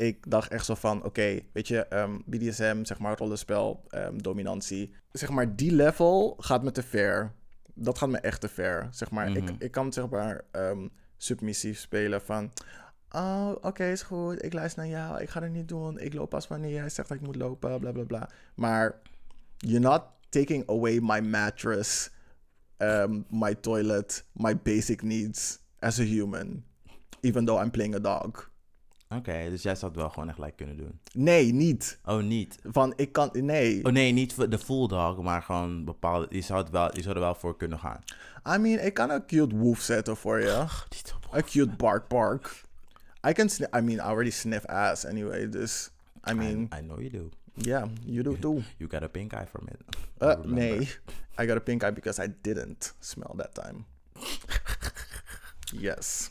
ik dacht echt zo van, oké, weet je, ehm, BDSM, zeg maar, rollenspel, ehm, dominantie. Zeg maar, die level gaat me te ver. Dat gaat me echt te ver. Zeg maar, ik, Mhm. ik kan zeg maar ehm, submissief spelen van... Oh, oké, is goed. Ik luister naar jou. Ik ga het niet doen. Ik loop pas wanneer jij zegt dat ik moet lopen. Bla bla bla. Maar you're not taking away my mattress, um, my toilet, my basic needs as a human. Even though I'm playing a dog. Oké, dus jij zou het wel gewoon echt gelijk kunnen doen. Nee, niet. Oh, niet. Van ik kan. Nee. Oh nee, niet voor de full dog, maar gewoon bepaalde. Je zou, het wel, je zou er wel voor kunnen gaan. I mean, ik kan een cute woof zetten voor je. A cute bark bark. I can. Sni- I mean, I already sniff ass anyway. Dus. I mean, I, I know you do. yeah, you do too. You got a pink eye from it. Uh, nee, I got a pink eye because I didn't smell that time. yes.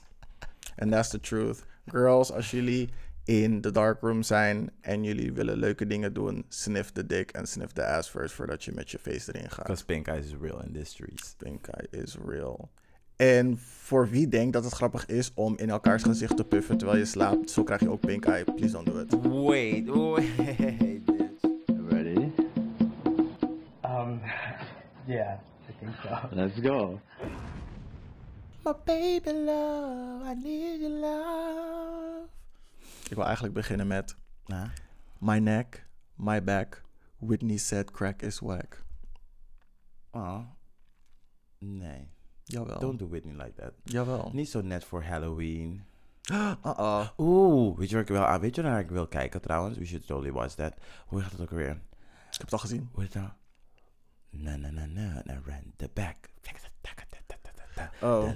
And that's the truth. Girls, als jullie in de darkroom zijn en jullie willen leuke dingen doen, sniff the dick en sniff the ass first voordat je met je face erin gaat. Because pink eye is real in these streets. Pink eye is real. En voor wie denkt dat het grappig is om in elkaars gezicht te puffen terwijl je slaapt, zo krijg je ook pink eye. Please don't do it. Wait, wait, bitch. Ready? Um, yeah, I think so. Let's go. My baby love, I need your love. Ik wil eigenlijk beginnen met Nah. My neck, my back. Whitney said crack is whack. Oh. Nee. Jawel. Don't do Whitney like that. Jawel. Niet zo net voor Halloween. Uh-uh. Oeh, weet je waar ik, wel, ah, weet je waar ik wil kijken trouwens? We should totally watch that. Hoe gaat het ook weer? Ik heb het al gezien. Hoe heet het nou? Na na na na na ran the back. Oh.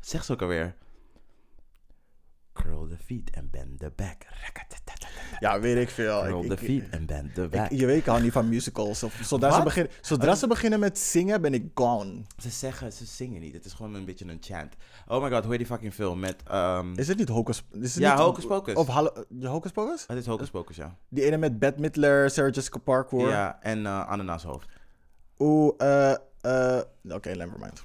Zeg ze ook alweer. Curl the feet and bend the back. Ja, weet ik veel. Curl Ik- the ik- feet and bend the back. ik- je weet, ik hou niet van musicals. Of, zodra ze, Wat? begin, zodra ze beginnen met zingen, ben ik gone. Ze zeggen, ze zingen niet. Het is gewoon een beetje een chant. Oh my god, hoe heet die fucking film? Met, ehm Is het niet Hocus Is het Ja, niet, Hocus Pocus. Of Hallo, Hocus Pocus? Het is Hocus Pocus, ja. Die ene met Bette Midler, Sarah Jessica Parker. Ja, en eh Ananashoofd. Oeh, eh, eh, oké, nevermind.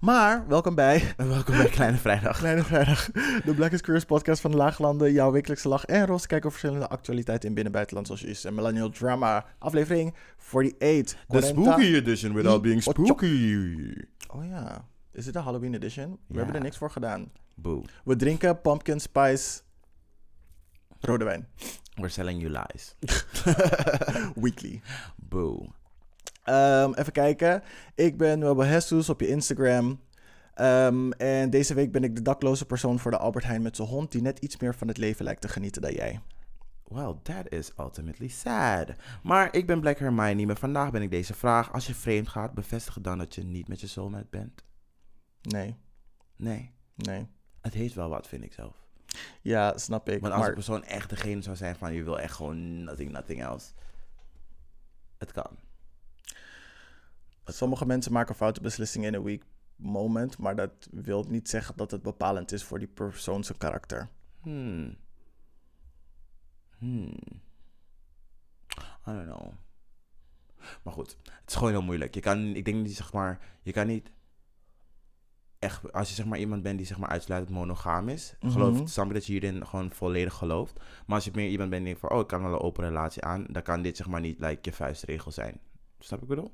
Maar, welkom bij Welkom bij Kleine Vrijdag. Kleine Vrijdag, de Black is Curious podcast van de Laaglanden. Jouw wekelijkse lach en roze kijk over verschillende actualiteiten in binnen- en buitenland, zoals is en millennial drama. Aflevering 48. The 40. spooky edition without being Ocho. spooky. Oh ja, is dit de Halloween edition? We Ja. hebben er niks voor gedaan. Boo. We drinken pumpkin spice rode wijn. We're selling you lies. Weekly. Boo. Ehm, even kijken. Ik ben Webbe Jesus op je Instagram. Ehm, en deze week ben ik de dakloze persoon voor de Albert Heijn met zijn hond... die net iets meer van het leven lijkt te genieten dan jij. Well, that is ultimately sad. Maar ik ben Black Hermione, maar vandaag ben ik deze vraag. Als je vreemd gaat, bevestig dan dat je niet met je soulmate bent. Nee, Nee, nee. het heeft wel wat, vind ik zelf. Ja, snap ik. Want als maar een persoon echt degene zou zijn van je wil echt gewoon nothing, nothing else. Het kan. Sommige mensen maken foute beslissingen in een weak moment... maar dat wil niet zeggen dat het bepalend is voor die persoon zijn karakter. Hmm. Hmm. I don't know. Maar goed, het is gewoon heel moeilijk. Je kan, ik denk niet, zeg maar, je kan niet echt, als je zeg maar iemand bent die zeg maar uitsluitend monogaam is, Mhm. geloof snap ik dat je hierin gewoon volledig gelooft. Maar als je meer iemand bent die denkt van, oh, ik kan wel een open relatie aan, dan kan dit zeg maar niet like, je vuistregel zijn. Snap ik bedoel?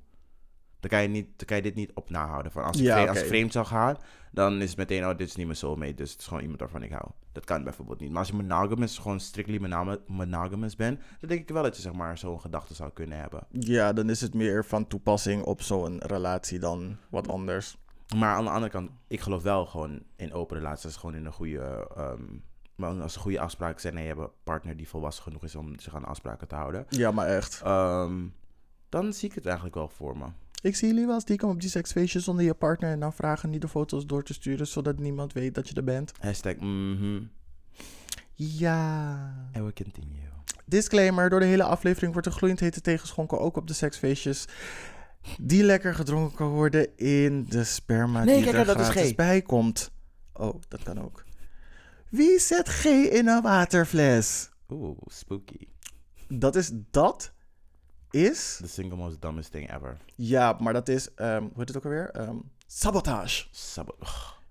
Dan kan je, niet, dan kan je dit niet op nahouden. Van als, ik Ja, vreemd, als ik vreemd zou gaan, dan is het meteen, oh, dit is niet mijn soulmate. Dus het is gewoon iemand waarvan ik hou. Dat kan bijvoorbeeld niet. Maar als je monogamous, gewoon strictly monogam- monogamous bent, dan denk ik wel dat je zeg maar zo'n gedachte zou kunnen hebben. Ja, dan is het meer van toepassing op zo'n relatie dan wat anders. Maar aan de andere kant, ik geloof wel gewoon in open relaties, gewoon in een goede, ehm, maar als er goede afspraken zijn en je hebt een partner die volwassen genoeg is om zich aan afspraken te houden, Ja, maar echt. ehm, dan zie ik het eigenlijk wel voor me. Ik zie jullie wel stiekem op die seksfeestjes zonder je partner... en dan vragen niet de foto's door te sturen... zodat niemand weet dat je er bent. Hashtag, mhm. Ja. En we continue. Disclaimer, door de hele aflevering wordt er gloeiend hete tegenschonken... ook op de seksfeestjes... die lekker gedronken worden in de sperma Nee, die kijk, er dat is gratis G. bij komt. Oh, dat kan ook. Wie zet G in een waterfles? Oeh, spooky. Dat is... Dat is... The single most dumbest thing ever. Ja, maar dat is... ehm, hoe heet het ook alweer? Ehm, sabotage. Sabo-.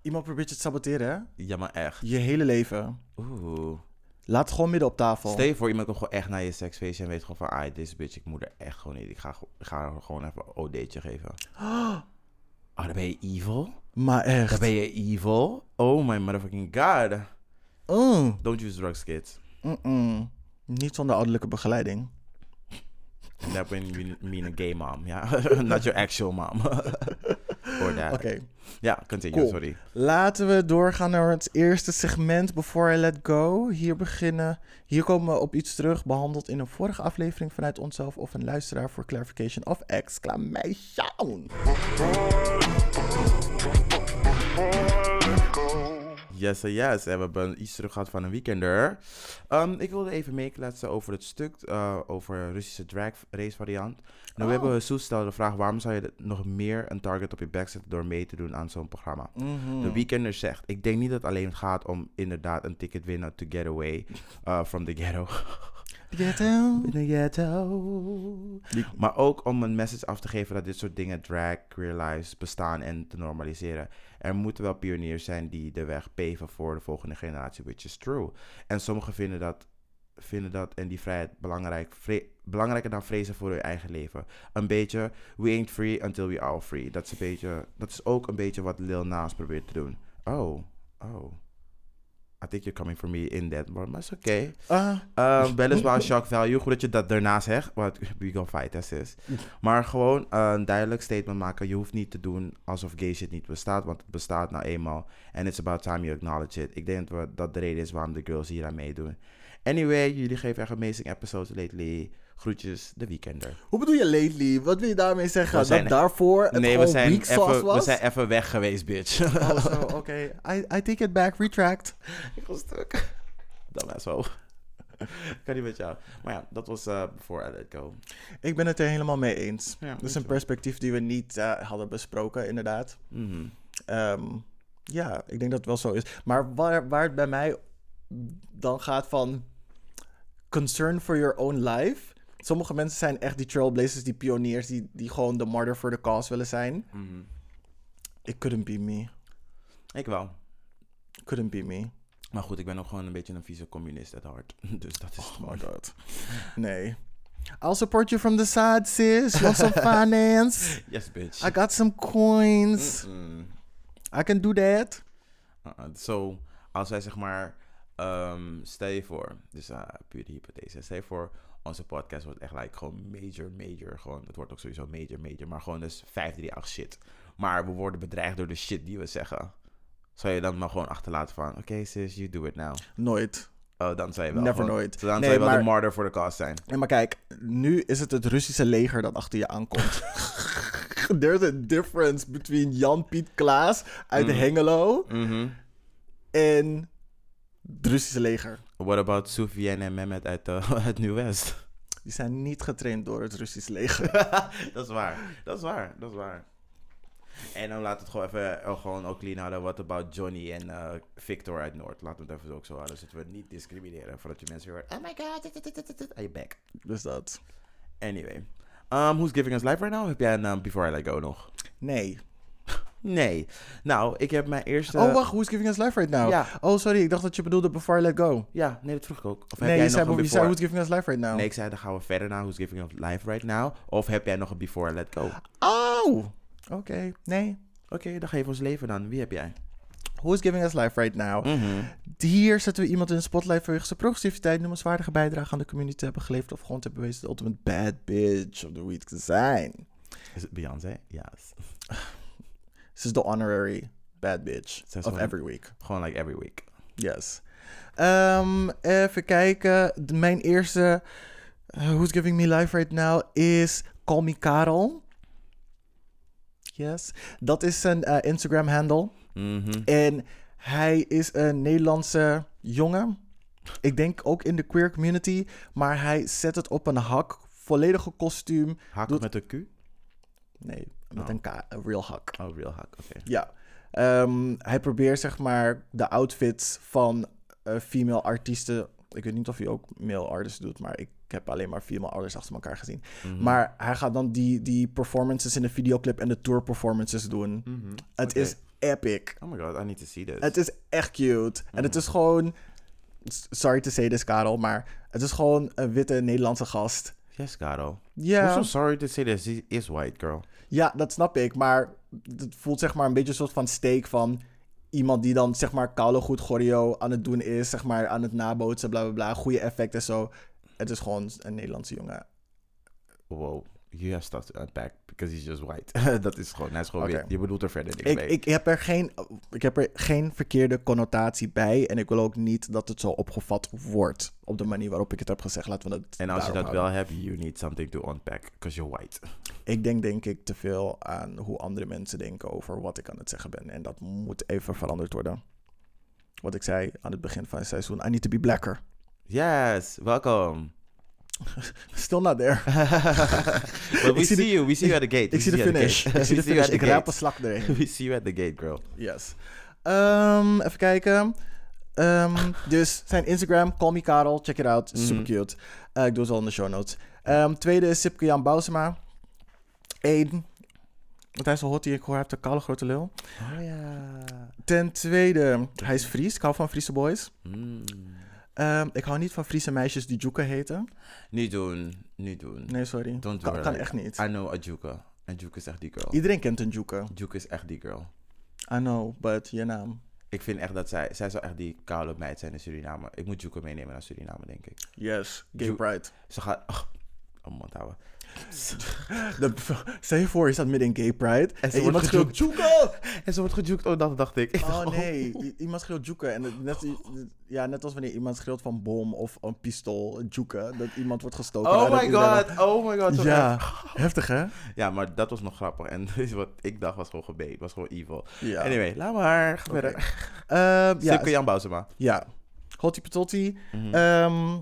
Iemand probeert je te saboteren, hè? Ja, maar echt. Je hele leven. Oeh. Laat het gewoon midden op tafel. Stel je voor, iemand komt gewoon echt naar je seksfeestje en weet gewoon van, ah, deze bitch, ik moet er echt gewoon niet. Ik ga, ik ga haar gewoon even een OD'tje geven. Oh, dan ben je evil? Maar Dan echt. ben je evil? Oh my motherfucking god. Mm, Don't use drugs, kids. mm-mm. Niet zonder ouderlijke begeleiding. That when you mean a gay mom, ja. Not your actual mom. Or that. Oké. Ja, continue, Cool. sorry. Laten we doorgaan naar het eerste segment, Before I Let Go. Hier beginnen. Hier komen we op iets terug, behandeld in een vorige aflevering vanuit onszelf of een luisteraar voor clarification of exclamation. Yes, eh, yes. En we hebben iets terug gehad van een weekender. Ehm, ik wilde even meekletsen over het stuk uh, over Russische drag race variant. Nou, we Oh. hebben Soes stelde de vraag, waarom zou je nog meer een target op je back zetten door mee te doen aan zo'n programma? Mhm. De weekender zegt, ik denk niet dat het alleen gaat om inderdaad een ticket winnen to get away uh, from the ghetto. Ghetto. In the ghetto. Maar ook om een message af te geven dat dit soort dingen drag, queer lives bestaan en te normaliseren. Er moeten wel pioniers zijn die de weg paven voor de volgende generatie, which is true. En sommigen vinden dat, vinden dat en die vrijheid belangrijk, belangrijker dan vrezen voor hun eigen leven. Een beetje, we ain't free until we are free. Dat is, een beetje, dat is ook een beetje wat Lil Nas probeert te doen. Oh, oh. I think you're coming for me in that, but that's okay. Uh, weliswaar shock value. Goed dat je dat daarna zegt. Want we go fight, as is. Maar gewoon uh, een duidelijk statement maken. Je hoeft niet te doen alsof gay shit niet bestaat. Want het bestaat nou eenmaal. And it's about time you acknowledge it. Ik denk dat dat de reden is waarom de girls hier aan meedoen. Anyway, jullie geven echt amazing episodes lately. Groetjes, de weekender. hoe bedoel je lately? Wat wil je daarmee zeggen? We zijn- dat daarvoor het nee, we zijn, even, we was? zijn even weg geweest, bitch. Oh, zo, oké. I, I take it back, retract. Ik was stuk. Dat was zo. kan niet met jou. Maar ja, dat was uh, before I let go. Ik ben het er helemaal mee eens. Ja, dat is een perspectief die we niet eh, hadden besproken, inderdaad. Mhm. Ehm, ja, ik denk dat het wel zo is. Maar waar, waar het bij mij dan gaat van concern for your own life. Sommige mensen zijn echt die trailblazers, die pioniers, die, die gewoon de martyr for the cause willen zijn. Mhm. It couldn't be me. Ik wel. Couldn't be me. Maar goed, ik ben ook gewoon een beetje een vieze communist at heart. Dus dat is het Oh gewoon. my god. Nee. I'll support you from the side, sis. You want some finance? Yes, bitch. I got some coins. I can do that. Uh-uh. Zo, als wij zeg maar, ehm, stel je voor, dus uh, puur de hypothese, stel je voor, onze podcast wordt echt like, gewoon major, major, gewoon, het wordt ook sowieso major, major, maar gewoon dus 538 shit. Maar we worden bedreigd door de shit die we zeggen. Zou je dan maar gewoon achterlaten van, oké sis, you do it now. Nooit. Oh, dan zou je wel Never gewoon- nooit. Dan Nee, zou je wel maar- de martyr voor de cause zijn. Nee, maar kijk, nu is het het Russische leger dat achter je aankomt. There's a difference between Jan-Piet Klaas uit Mm. Hengelo Mhm. en het Russische leger. What about Soufiane en Mehmet uit, uh, uit Nieuw-West? Die zijn niet getraind door het Russische leger. dat is waar. Dat is waar. Dat is waar. En dan laat het gewoon even eh, gewoon ook clean houden. What about Johnny en eh, Victor uit Noord? Laten we het even ook zo houden. Zodat we niet discrimineren. Voordat je mensen hoort. Oh my god. Aan je back. dus dat. Anyway. Um, who's giving us life right now? Heb jij een um, Before I Let Go nog? Nee. Nee. Nou, ik heb mijn eerste... oh, wacht. Who's giving us life right now? Ja. Oh, sorry. Ik dacht dat je bedoelde Before I Let Go. Ja, nee, dat vroeg ik ook. Of heb nee, jij je nog zei, een je zei before... Who's giving us life right now. Nee, ik zei dan gaan we verder naar Who's giving us life right now. Of heb jij nog een Before I Let Go? Oh! Oké. Nee. Oké, dan geef ons leven dan. Wie heb jij? Who's giving us life right now? Mhm. Hier zetten we iemand in de spotlight vanwege zijn progressiviteit, noemenswaardige bijdrage aan de community te hebben geleverd of gewoon te hebben bewezen de ultimate bad bitch of the week te zijn. Is het Beyoncé? Yes. This is the honorary bad bitch of every week. Gewoon like every week. Yes. Ehm, even kijken. De- Mijn eerste uh, Who's Giving Me Life Right Now is Call Me Karel. Yes. Dat is zijn eh, Instagram handle. Mhm. En hij is een Nederlandse jongen. Ik denk ook in de queer community. Maar hij zet het op een hak. Volledige kostuum. Hak Doet- met een Q? Nee, met Oh. een K. Real hak. Oh, real hak. Oké. Ja. Ehm, hij probeert zeg maar de outfits van eh, female artiesten. Ik weet niet of hij ook male artists doet. Maar ik heb alleen maar female artists achter elkaar gezien. Mhm. Maar hij gaat dan die, die performances in de videoclip en de tour performances doen. Mhm. Het is epic. Oh my god, I need to see this. Het is echt cute. En het is gewoon... Sorry to say this, Karel, maar het is gewoon een witte Nederlandse gast. Yes, Caro. Ja. I'm so sorry to say this. He is white, girl. Ja, dat snap ik. Maar het voelt zeg maar een beetje een soort van steek van iemand die dan zeg maar koude goed aan het doen is. Zeg maar aan het nabootsen, bla bla bla. Goede effecten en zo. Het is gewoon een Nederlandse jongen. Wow. You have stuff to unpack because he's just white. dat is gewoon, hij is gewoon wit. Je bedoelt er verder niks Ik, mee. ik, heb er geen, ik heb er geen verkeerde connotatie bij. En ik wil ook niet dat het zo opgevat wordt. Op de manier waarop ik het heb gezegd. Laten we dat en als je dat wel hebt, you need something to unpack because you're white. Ik denk denk ik te veel aan hoe andere mensen denken over wat ik aan het zeggen ben. En dat moet even veranderd worden. Wat ik zei aan het begin van het seizoen. I need to be blacker. Yes, welcome. Still not there. But we see de- you. We see you at the gate. Ik zie de finish. Ik zie de finish. Ik raap een slak erin. We see you at the gate, girl. Yes. Ehm, even kijken. Ehm, dus zijn Instagram, call me Karel. Check it out. Super Mhm. cute. Eh, ik doe ze al in de show notes. Ehm, tweede is Sipke Jan Bousema. Eén. Want hij is een hottie. Ik hoor hij heeft een koude grote lul. Oh ja. Ten tweede, hij is Fries. Ik hou van Friese boys. Mm. Ehm, ik hou niet van Friese meisjes die Juke heten. Niet doen. Niet doen. Nee, sorry. Don't do kan, kan echt niet. I know Ajuka. Ajuka is echt die girl. Iedereen kent een Juke. Juke is echt die girl. I know, but je naam. Ik vind echt dat zij... Zij zou echt die koude meid zijn in Suriname. Ik moet Juke meenemen naar Suriname, denk ik. Yes, gay Ju- pride. Ze gaat... Oh, oh mond houden. Dat, stel je voor, je staat midden in gay pride. En, ze iemand wordt gejukt. En ze wordt gejukt. Oh, dat dacht ik. Oh nee, I- iemand schreeuwt Juke. En het- net, ja, net als wanneer iemand schreeuwt van bom of een pistool, Juke. Dat iemand wordt gestoken. Oh en my iedereen- god. Oh my god. Ja, heftig hè? Ja, maar dat was nog grappig. En wat ik dacht was gewoon gebeten. was gewoon evil. Ja. Anyway, laat maar. Oké. verder. Ehm, ja, Jan Bousema. ja. Hottie Patotti. Mhm. Ehm,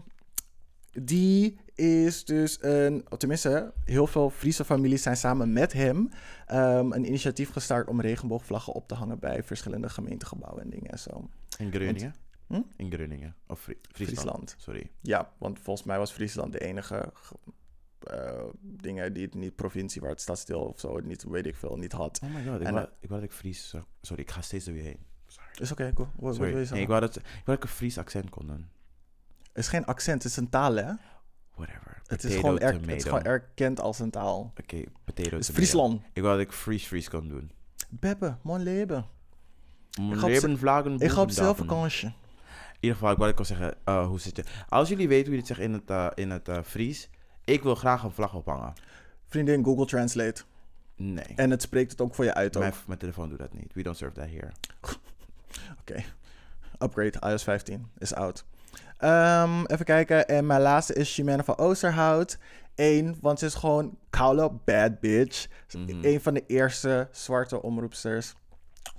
die is dus een, tenminste, heel veel Friese families zijn samen met hem ehm, een initiatief gestart om regenboogvlaggen op te hangen bij verschillende gemeentegebouwen en dingen en zo. In Groningen? Hm? In Groningen. Of Fri- Friesland. Friesland. Sorry. Ja, want volgens mij was Friesland de enige ge- eh, dingen die het niet provincie waar het stadsdeel of zo niet weet ik veel niet had. Oh my god. Ik En, wou, eh, ik wou dat ik Fries... Sorry, ik ga steeds er weer heen. Is oké, cool. Sorry. je Nee, ik, wou dat, ik wou dat ik een Fries accent kon doen. Het is geen accent, het is een taal hè. Whatever. Het is, Potato, gewoon er- het is tomato. gewoon erkend als een taal. Oké, potato, Het is tomato. Friesland. Ik wou dat ik Fries Fries kon doen. Beppe, mon leven. Mijn leven vlagen Ik ga op zelf bovendappen. vakantie. In ieder geval, ik wou ik al zeggen, eh, hoe zit je? Als jullie weten hoe je dit zegt in het, eh, in het eh, Fries, ik wil graag een vlag ophangen. Vriendin, Google Translate. Nee. En het spreekt het ook voor je uit ook. Mijn, mijn telefoon doet dat niet. We don't serve that here. Upgrade, iOS 15 is out. Ehm, even kijken. En mijn laatste is Chimène van Oosterhout. Eén, want ze is gewoon koude bad bitch. Mhm. Een van de eerste zwarte omroepsters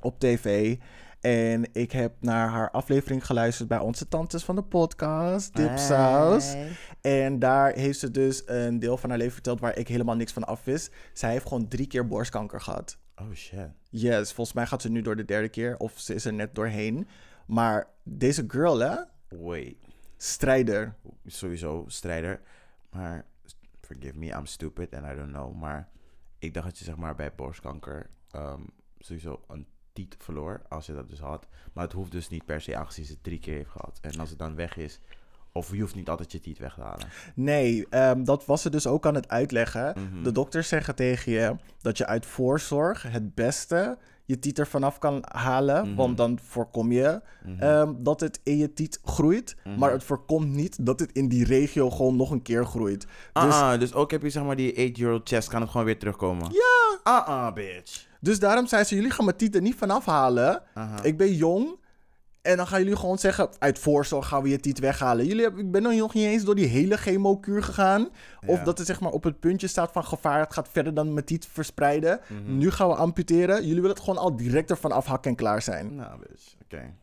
op tv. En ik heb naar haar aflevering geluisterd bij onze tantes van de podcast, Dipsaus. En daar heeft ze dus een deel van haar leven verteld waar ik helemaal niks van af wist. Zij heeft gewoon drie keer borstkanker gehad. Oh shit. Yes, volgens mij gaat ze nu door de derde keer of ze is er net doorheen. Maar deze girl, hè? Wait. Strijder. Sowieso strijder. Maar, forgive me, I'm stupid and I don't know. Maar ik dacht dat je zeg maar bij borstkanker ehm, sowieso een tiet verloor. Als je dat dus had. Maar het hoeft dus niet per se aangezien ze het drie keer heeft gehad. En als het dan weg is. Of je hoeft niet altijd je tiet weg te halen. Nee, ehm, dat was ze dus ook aan het uitleggen. Mhm. De dokters zeggen tegen je dat je uit voorzorg het beste je tiet er vanaf kan halen. Mhm. Want dan voorkom je Mhm. ehm, dat het in je tiet groeit. Maar het voorkomt niet dat het in die regio gewoon nog een keer groeit. Ah, Dus, ah, dus ook heb je zeg maar die 8-year-old chest, kan het gewoon weer terugkomen? Ja. Ah, ah, bitch. dus daarom zei ze, jullie gaan mijn tiet er niet vanaf halen. Ik ben jong. En dan gaan jullie gewoon zeggen, uit voorzorg gaan we je tiet weghalen. Jullie hebben, ik ben nog niet eens door die hele chemokuur gegaan. Of Ja. dat het zeg maar op het puntje staat van gevaar. Het gaat verder dan mijn tiet verspreiden. Mhm. Nu gaan we amputeren. Jullie willen het gewoon al direct ervan afhakken en klaar zijn. Nou, bitch. Oké.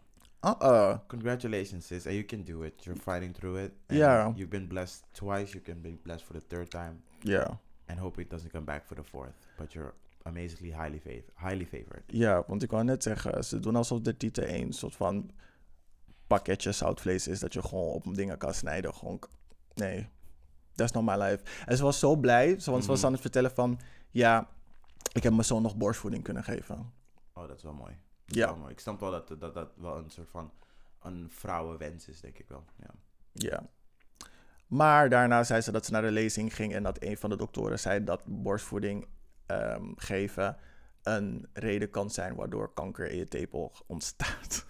Uh-uh. Congratulations, sis. And you can do it. You're fighting through it. And Ja. You've been blessed twice. You can be blessed for the third time. Ja. And hope it doesn't come back for the fourth. But you're amazingly highly, highly favored. Ja, want ik wou net zeggen, ze doen alsof de tieten één soort van pakketje zoutvlees is. Dat je gewoon op dingen kan snijden. Gewoon, nee, that's not my life. En ze was zo blij, want ze was Mhm. aan het vertellen van... Ja, ik heb mijn zoon nog borstvoeding kunnen geven. Oh, dat is wel mooi. Ja. Wel, ik snap wel dat, dat dat wel een soort van een vrouwenwens is, denk ik wel. Ja. Ja. Maar daarna zei ze dat ze naar de lezing ging en dat een van de doktoren zei dat borstvoeding ehm, geven een reden kan zijn waardoor kanker in je tepel ontstaat.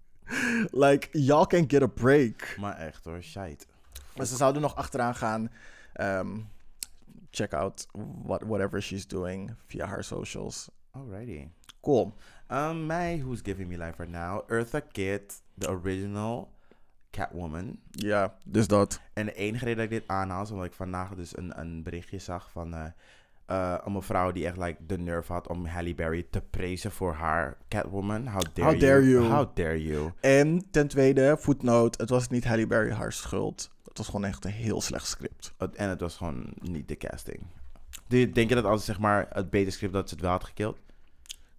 like, y'all can get a break. Maar echt hoor, shite. Maar ze zouden nog achteraan gaan. ehm, check out what, whatever she's doing via haar socials. Alrighty. Cool. Um, mij, who's giving me life right now? Eartha Kitt, the original Catwoman. Ja, dus dat. En de enige reden dat ik dit aanhaal is omdat ik vandaag dus een, een berichtje zag van eh, eh, een mevrouw die echt like, de nerve had om Halle Berry te prezen voor haar Catwoman. How dare, How dare you. How dare you? En ten tweede, voetnoot, het was niet Halle Berry haar schuld. Het was gewoon echt een heel slecht script. En het was gewoon niet de casting. Denk je dat als zeg maar het beter script dat ze het wel had gekild?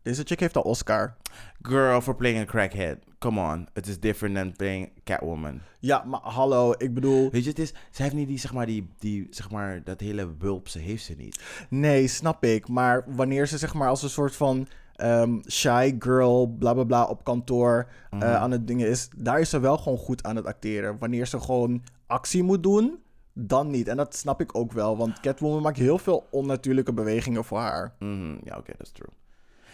Deze chick heeft al Oscar. Girl, for playing a crackhead. Come on. It is different than playing Catwoman. Ja, maar hallo, ik bedoel... Weet je, het is, ze heeft niet die, zeg maar, die, die, zeg maar, dat hele wulpse heeft ze niet. Nee, snap ik. Maar wanneer ze zeg maar als een soort van ehm, shy girl, bla bla bla, op kantoor eh, Mhm. aan het dingen is, daar is ze wel gewoon goed aan het acteren. Wanneer ze gewoon actie moet doen, dan niet. En dat snap ik ook wel, want Catwoman maakt heel veel onnatuurlijke bewegingen voor haar. Mhm, Ja, oké, dat is true.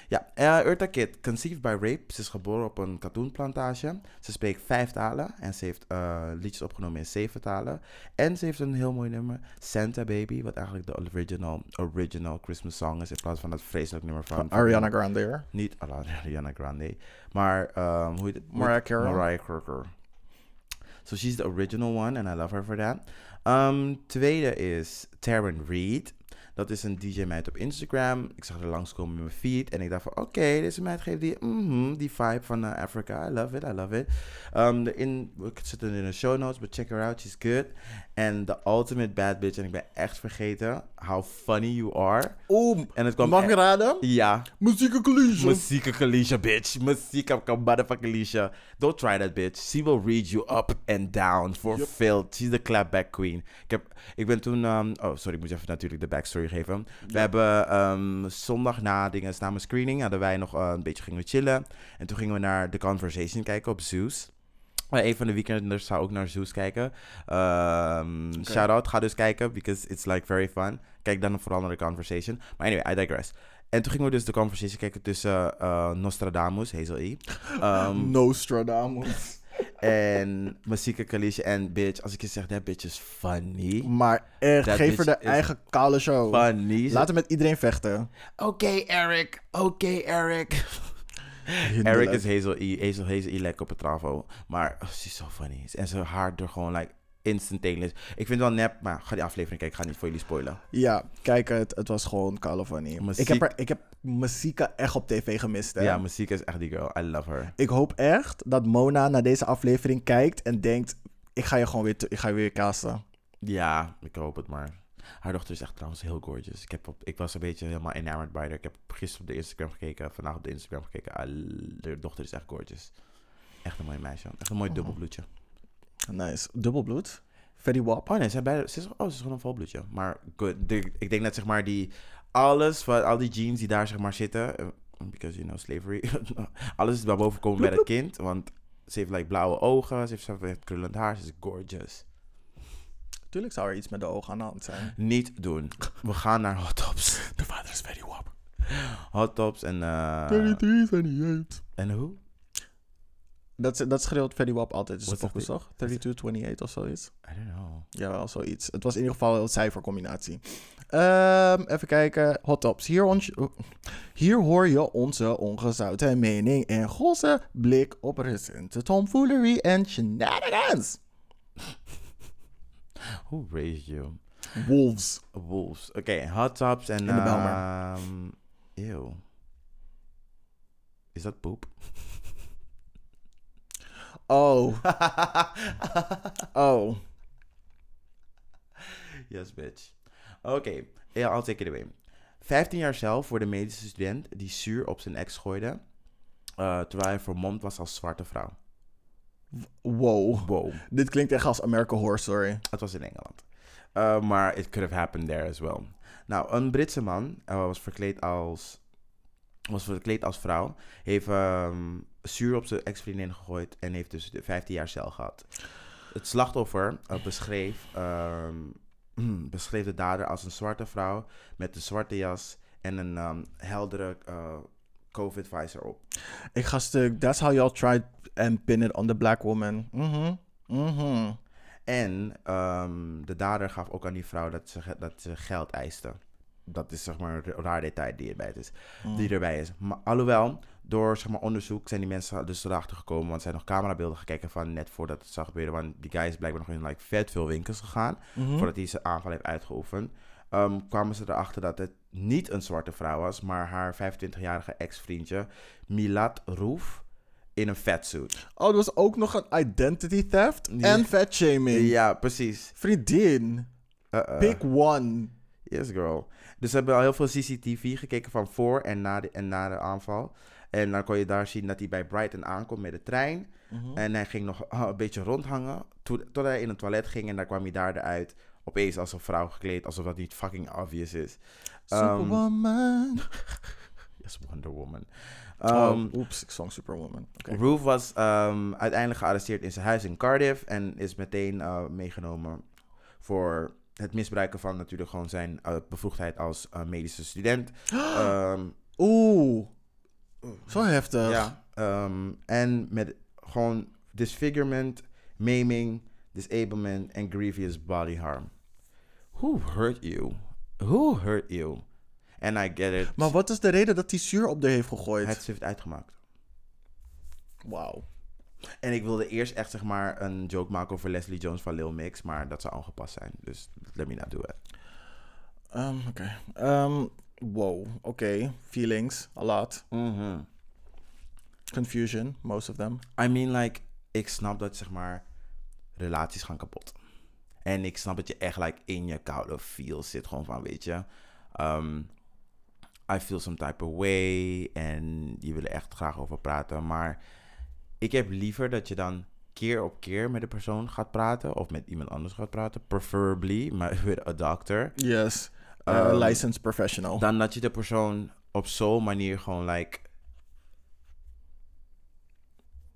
Ja, uh, Urta Kitt, conceived by rape. Ze is geboren op een katoenplantage. Ze spreekt vijf talen en ze heeft eh, liedjes opgenomen in zeven talen. En ze heeft een heel mooi nummer, Santa Baby, wat eigenlijk de original, original Christmas song is in plaats van dat vreselijk nummer van... Ariana Grande. Niet Ariana Grande, maar um, hoe heet het? Mariah Carey. Mariah Carey. So she's the original one and I love her for that. Um, tweede is Taryn Reed. Dat is een DJ-meid op Instagram. Ik zag er langskomen in mijn feed. En ik dacht van, oké, deze meid geeft die, mhm, die vibe van eh, Africa. I love it, I love it. Um, in, ik in de show notes, but check her out, she's good. En the ultimate bad bitch. En ik ben echt vergeten how funny you are. Oeh, En het kwam mag ik echt- raden? Ja, Muzieke collision. Musieke Kalisha, bitch. Musieke motherfucking Kalisha. Don't try that, bitch. She will read you up and down for Yep. filth. She's the clapback queen. Ik, heb, ik ben toen... ehm, oh, sorry, ik moet je even natuurlijk de backstory geven. We hebben ehm, zondag na dingen, na mijn screening, hadden wij nog eh, een beetje gingen we chillen. En toen gingen we naar The Conversation kijken op Zeus. Een van de weekenders zou ook naar Zeus kijken. Ehm Shout out, ga dus kijken, because it's like very fun. Kijk dan vooral naar The Conversation. Maar anyway, I digress. En toen gingen we dus The Conversation kijken tussen eh, Nostradamus, Hazel E. Ehm, Nostradamus. en Masika Kalisha en bitch. Als ik je zeg, that bitch is funny. Maar echt, That geef haar de eigen kale show. Funny. Laat hem met iedereen vechten. Oké, Eric. Oké, Eric. Eric is Hazel E. Hazel, Hazel E. lekker op het travo. Maar oh, ze is zo funny. En ze haar er gewoon like instantaneous. Ik vind het wel nep, maar ga die aflevering kijken. Ik ga niet voor jullie spoilen. Ja, kijk, het, het was gewoon kale funny. Muziek- Ik heb, er, ik heb Masika echt op tv gemist, hè. Ja, muziek is echt die girl. I love her. Ik hoop echt dat Mona naar deze aflevering kijkt en denkt... Ik ga je gewoon weer, ik ga je weer casten. Ja, ik hoop het maar. Haar dochter is echt trouwens heel gorgeous. Ik, heb op, ik was een beetje helemaal enamored by haar. Ik heb gisteren op de Instagram gekeken, vandaag op de Instagram gekeken. Ah, De dochter is echt gorgeous. Echt een mooi meisje. Echt een mooi Oh. dubbelbloedje. Nice. Dubbelbloed. Fetty Wap. Oh nee, ze, ze, is, oh, ze is gewoon een volbloedje. Maar good. De- ik denk dat zeg maar die... Alles, wat, al die jeans die daar zeg maar zitten... eh, Because, you know, slavery. alles is bij boven komen bij dat kind. Want ze heeft like blauwe ogen. Ze heeft zo echt krullend haar. Ze is gorgeous. Tuurlijk zou er iets met de ogen aan de hand zijn. Niet doen. We gaan naar hot tops. De vader is Fetty Wap. Hot tops en... 33, 28. en hoe? Dat, dat schreeuwt Fetty Wap altijd. Is zegt focus toch? 32, 28 of zoiets. I don't know. Jawel, zoiets. Het was in ieder geval een cijfercombinatie. Ehm, even kijken. Hot tops. Hier, ons, hier hoor je onze ongezouten mening en gosse blik op recente tomfoolery en shenanigans. Who raised you? Wolves. Wolves. Oké, hot tops en... In de ehm, ew. Is dat poep? Oh, oh. yes, bitch. Oké, ja, I'll take it away. 15 jaar cel voor de medische student die zuur op zijn ex gooide. eh, terwijl hij vermomd was als zwarte vrouw. Wow. Wow. Dit klinkt echt als American Horror Story. Het was in Engeland. Uh, maar it could have happened there as well. Nou, een Britse man uh, was verkleed als was verkleed als vrouw. Heeft ehm, zuur op zijn ex-vriendin gegooid en heeft dus de 15 jaar cel gehad. Het slachtoffer eh, beschreef, ehm, beschreef de dader als een zwarte vrouw met een zwarte jas en een ehm, heldere eh, COVID-visor op. Ik ga stuk. That's how y'all tried and pin it on the black woman. Mhm. Mhm. En ehm, de dader gaf ook aan die vrouw dat ze, dat ze geld eiste. Dat is zeg maar een raar detail die erbij is. Die erbij is. Maar alhoewel, door zeg maar, onderzoek zijn die mensen dus erachter gekomen. Want er zijn nog camerabeelden gekeken van net voordat het zou gebeuren. Want die guy is blijkbaar nog in like, vet veel winkels gegaan. Mhm. Voordat hij zijn aanval heeft uitgeoefend. Ehm, kwamen ze erachter dat het niet een zwarte vrouw was. Maar haar 25-jarige ex-vriendje Milad Roef in een fatsuit. Oh, er was ook nog een identity theft en fat shaming. Ja, precies. Vriendin. Uh-uh. Pick one. Yes, girl. Dus we hebben al heel veel CCTV gekeken van voor en na de, en na de aanval. En dan kon je daar zien dat hij bij Brighton aankomt met de trein. Mhm. En hij ging nog ah, een beetje rondhangen. To- Tot hij in het toilet ging en daar kwam hij daar eruit. Opeens als een vrouw gekleed, alsof dat niet fucking obvious is. Ehm, Superwoman. yes, Wonder Woman. Oh, Ehm, oeps, ik zong Superwoman. Oké. Roof was ehm, uiteindelijk gearresteerd in zijn huis in Cardiff en is meteen eh, meegenomen voor het misbruiken van natuurlijk gewoon zijn eh, bevoegdheid als eh, medische student. Ehm, Oeh. Zo heftig. ja, en met gewoon disfigurement, maiming, disablement en grievous body harm. Who hurt you? Who hurt you? And I get it. Maar wat is de reden dat hij zuur op de heeft gegooid? Het heeft uitgemaakt. Wauw. En ik wilde eerst echt zeg maar een joke maken over Leslie Jones van Lil Mix, maar dat zou ongepast zijn. Dus let me not do it. Ehm, Oké. Ehm, wow. Oké. Feelings. A lot. Confusion. Most of them. I mean, like, ik snap dat zeg maar relaties gaan kapot. En ik snap dat je echt like in je koude feel zit, gewoon van weet je. um, I feel some type of way en die willen echt graag over praten. Maar ik heb liever dat je dan keer op keer met de persoon gaat praten of met iemand anders gaat praten, preferably maar with a doctor. Yes. Uh, Ehm, licensed professional. Dan dat je de persoon op zo'n manier gewoon like.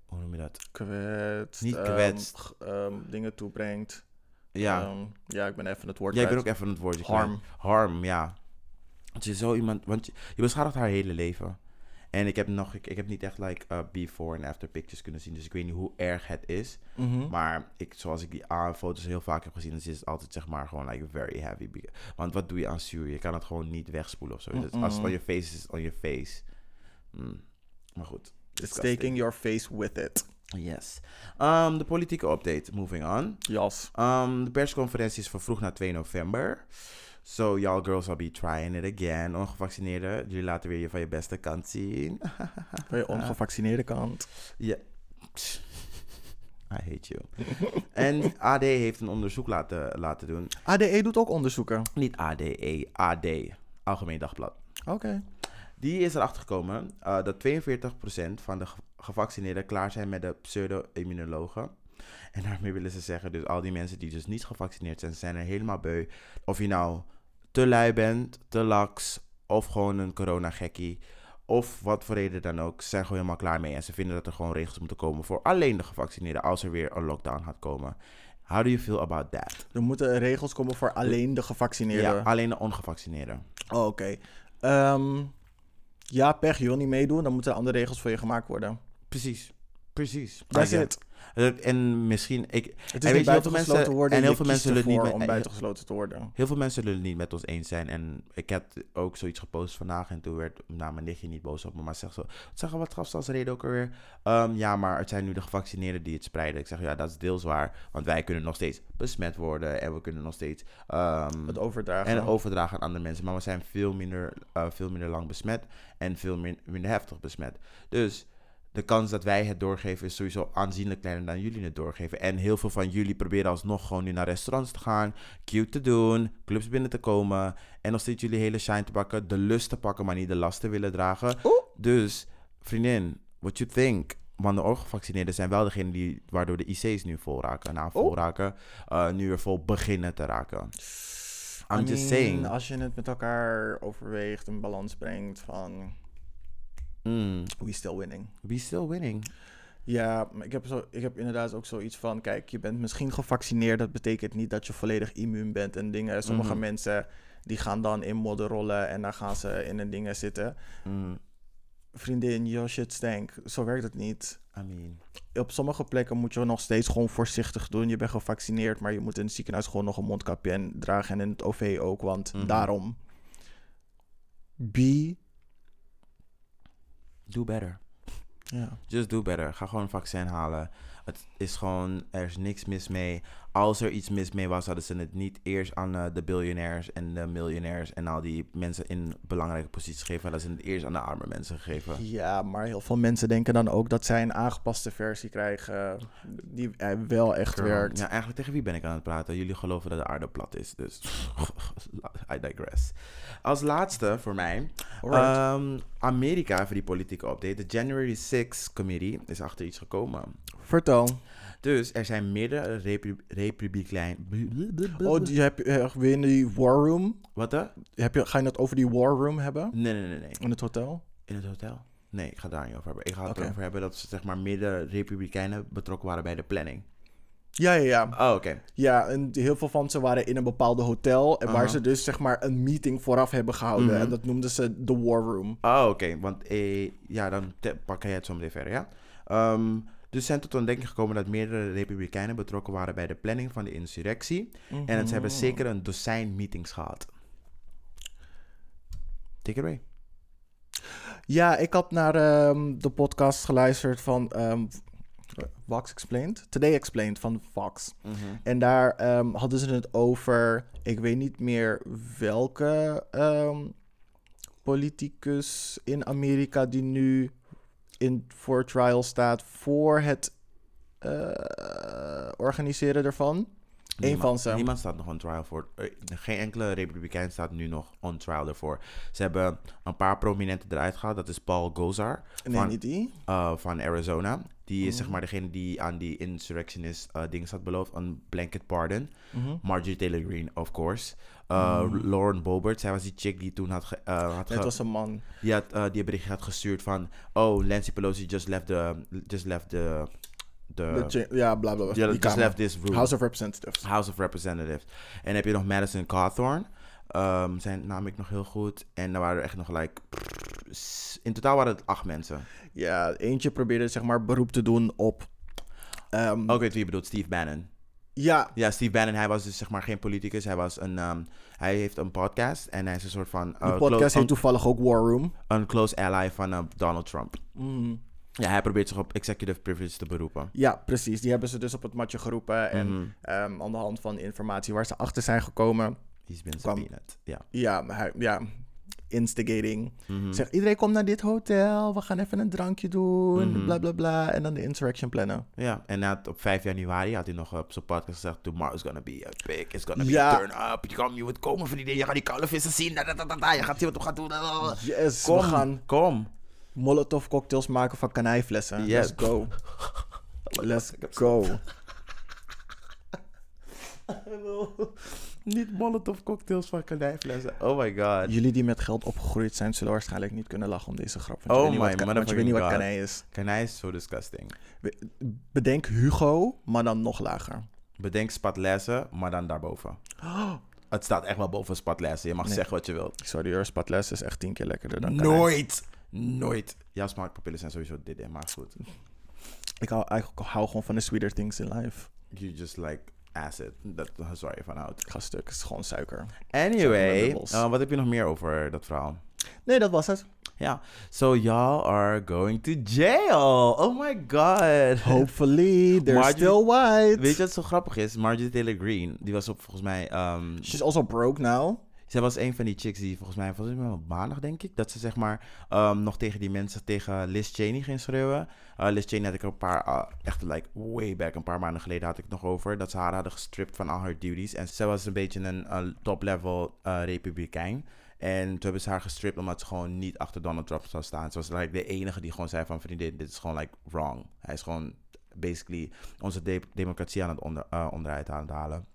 Hoe noem je dat? kwetst. Niet ehm, kwetst. ehm, dingen toebrengt. Ja. Ja, ik ben even het woord Jij bent ook even het woordje Harm. kwijt. Harm, ja. Dat je zo iemand, want je, je beschadigt haar hele leven. En ik heb nog, ik, ik heb niet echt like uh, before en after pictures kunnen zien, dus ik weet niet hoe erg het is. Mhm. Maar ik, zoals ik die aan foto's heel vaak heb gezien, dan is het altijd zeg maar gewoon like very heavy. Want wat doe je aan zuur? Je kan het gewoon niet wegspoelen of zo. Dus als het on your face is, is het on your face. Mm. Maar goed. It's taking your face with it. Yes. Um, de politieke update, moving on. Jas. Um, de persconferentie is vervroegd naar 2 november. So y'all girls will be trying it again. Ongevaccineerden, jullie laten weer je van je beste kant zien. Van je ongevaccineerde kant. Ja. I hate you. en AD heeft een onderzoek laten, laten doen. ADE doet ook onderzoeken. Niet ADE, AD. Algemeen Dagblad. Oké. Die is erachter gekomen eh, dat 42% van de ge- gevaccineerden klaar zijn met de pseudo-immunologen. En daarmee willen ze zeggen, dus al die mensen die dus niet gevaccineerd zijn, zijn er helemaal beu. Of je nou te lui bent, te laks, of gewoon een coronagekkie, of wat voor reden dan ook, ze zijn gewoon helemaal klaar mee. En ze vinden dat er gewoon regels moeten komen voor alleen de gevaccineerden als er weer een lockdown gaat komen. How do you feel about that? Er moeten regels komen voor alleen de gevaccineerden. Ja, alleen de ongevaccineerden. Oh, oké. Ehm, ja, pech, je wil niet meedoen. Dan moeten er andere regels voor je gemaakt worden. Precies. Precies. That's it. En misschien, ik, Het En is weet niet buitengesloten mensen- worden. en heel veel mensen zullen niet met- om buitengesloten te worden. Heel veel mensen zullen het niet met ons eens zijn. En ik heb ook zoiets gepost vandaag. En toen werd nou, mijn nichtje niet boos op me. Maar zegt zo, zeg wat gaf ze als reden ook alweer? Ehm, ja, maar het zijn nu de gevaccineerden die het spreiden. Ik zeg, ja, dat is deels waar. Want wij kunnen nog steeds besmet worden. En we kunnen nog steeds... ehm, Het overdragen. en overdragen aan andere mensen. Maar we zijn veel minder, eh, veel minder lang besmet. En veel min- minder heftig besmet. Dus de kans dat wij het doorgeven is sowieso aanzienlijk kleiner dan jullie het doorgeven. En heel veel van jullie proberen alsnog gewoon nu naar restaurants te gaan, cute te doen, clubs binnen te komen. En nog steeds jullie hele shine te pakken, de lust te pakken, maar niet de last te willen dragen. Oeh. Dus, vriendin, what you think? Want de ongevaccineerden zijn wel degene die, waardoor de IC's nu vol raken. Na vol Oeh. raken, eh, nu weer vol beginnen te raken. I'm I just saying. Als je het met elkaar overweegt, een balans brengt van... Mm. we still winning. We still winning. Ja, maar ik heb, zo, ik heb inderdaad ook zoiets van... Kijk, je bent misschien gevaccineerd. Dat betekent niet dat je volledig immuun bent en dingen. Sommige Mhm. mensen die gaan dan in modderrollen... en dan gaan ze in een dingen zitten. Mm. Vriendin, your shit stank. Zo werkt het niet. I mean, Op sommige plekken moet je nog steeds gewoon voorzichtig doen. Je bent gevaccineerd, maar je moet in het ziekenhuis gewoon nog een mondkapje en dragen. En in het OV ook, want Mhm. daarom... Be... do better. Ja. Just do better. Ga gewoon een vaccin halen. Het is gewoon, er is niks mis mee. Als er iets mis mee was, hadden ze het niet eerst aan eh, de biljonairs en de miljonairs en al die mensen in belangrijke posities gegeven. Hadden ze het eerst aan de arme mensen gegeven. Ja, maar heel veel mensen denken dan ook dat zij een aangepaste versie krijgen die eh, wel echt Girl. werkt. Ja, eigenlijk tegen wie ben ik aan het praten? Jullie geloven dat de aarde plat is, dus I digress. Als laatste voor mij, ehm, Amerika voor die politieke update. De January 6 Committee is achter iets gekomen. Vertel. Dus er zijn meerdere repu republikein... Oh, die heb je eh, weer in die war room? Wat hè? Heb je, ga je het over die war room hebben? Nee, nee, nee, nee. In het hotel? In het hotel? Nee, ik ga het daar niet over hebben. Ik ga het Oké. erover hebben dat ze zeg maar meerdere republikeinen betrokken waren bij de planning. Ja, ja, ja. Oh, oké. Ja, en heel veel van ze waren in een bepaalde hotel. En waar Aha. ze dus zeg maar een meeting vooraf hebben gehouden. Mhm. En dat noemden ze de war room. Oh, oké. Want eh, ja, dan pak jij het zo meteen verder, ja? Ehm, dus zijn tot ontdekking gekomen dat meerdere republikeinen betrokken waren bij de planning van de insurrectie. En het, ze hebben Mhm. zeker een dozijn meetings gehad. Take it away. Ja, ik had naar ehm, de podcast geluisterd van ehm, Vox Explained. Today Explained van Fox. En daar ehm, hadden ze het over, ik weet niet meer welke politicus in Amerika die nu in voor trial staat voor het eh, organiseren ervan. Eén van ze. Niemand staat nog on trial voor. eh, Geen enkele republikein staat nu nog on trial ervoor. Ze hebben een paar prominenten eruit gehaald. Dat is Paul Gosar Nee, van, niet die. eh, van Arizona. Die is zeg maar degene die aan die insurrectionist eh dingen had beloofd. Een blanket pardon. Mhm. Marjorie Taylor Greene, of course. Uh, Mhm. Lauren Boebert, zij was die chick die toen had, ge, had Het was een man. die, had, die bericht had gestuurd van... Oh, Nancy Pelosi just left the... Just left the... De ja, bla bla bla. Die left this room. House of Representatives. House of Representatives. En dan heb je nog Madison Cawthorn. Ehm, zijn naam ik nog heel goed. En daar waren er echt nog like... In totaal waren het acht mensen. Ja, eentje probeerde zeg maar beroep te doen op... ehm, Ook weet wie je bedoelt, Steve Bannon. Ja, Ja, Steve Bannon, hij was dus zeg maar geen politicus. Hij was een... ehm, hij heeft een podcast en hij is een soort van... de uh, podcast heet toevallig ook War Room. een close ally van eh, Donald Trump. Mhm. Ja, hij probeert zich op executive privilege te beroepen. Ja, precies. Die hebben ze dus op het matje geroepen. En ehm, aan de hand van informatie waar ze achter zijn gekomen. He's been Kwam-. Ja. Ja, hij, ja instigating. Mhm. Zeg, iedereen komt naar dit hotel. We gaan even een drankje doen. Mhm. Bla bla bla. En dan de insurrection plannen. Ja, en had op 5 januari had hij nog op zijn podcast gezegd... Tomorrow's gonna be a big, it's gonna be Ja. a turn up. Je, kan, je moet komen vriendin, je gaat die koude vissen zien. Da, da, da, da, da. Je gaat zien wat we gaan doen. Yes, Kom, we gaan kom. Molotov cocktails maken van kanijflessen. Yes. Let's go. Let's go. Niet molotov cocktails van kanijflessen. Oh my god. Jullie die met geld opgegroeid zijn, zullen waarschijnlijk niet kunnen lachen om deze grap. Want Oh my wat ka- want je weet niet wat kanij is. Kanij is zo disgusting. Be- Bedenk Hugo, maar dan nog lager. Bedenk spatlessen, maar dan daarboven. Het staat echt wel boven spatlessen. Je mag Nee. zeggen wat je wilt. Sorry hoor, spatles is echt tien keer lekkerder dan kanij. Nooit. Nooit. Jouw smaakpapillen zijn sowieso dit, maar goed. Ik hou, eigenlijk hou gewoon van de sweeter things in life. You just like acid. Dat is waar je van houdt. Ik ga stuk, het is gewoon suiker. Anyway, uh, wat heb je nog meer over dat verhaal? Nee, dat was het. Ja, so y'all are going to jail. Oh my god. Hopefully, they're Marjorie- still white. Weet je wat zo grappig is? Marjorie Taylor Greene, die was op volgens mij... ehm, She's also broke now. Zij was een van die chicks die volgens mij, volgens mij op maandag denk ik, dat ze zeg maar ehm, nog tegen die mensen, tegen Liz Cheney ging schreeuwen. Uh, Liz Cheney had ik een paar, uh, echt like way back, een paar maanden geleden had ik het nog over, dat ze haar hadden gestript van al haar duties. En zij was een beetje een, top-level uh, republikein. En toen hebben ze haar gestript omdat ze gewoon niet achter Donald Trump zou staan. Ze was like, de enige die gewoon zei van vriendin, dit is gewoon like wrong. Hij is gewoon basically onze de- democratie aan het onder, uh, onderuit aan het halen.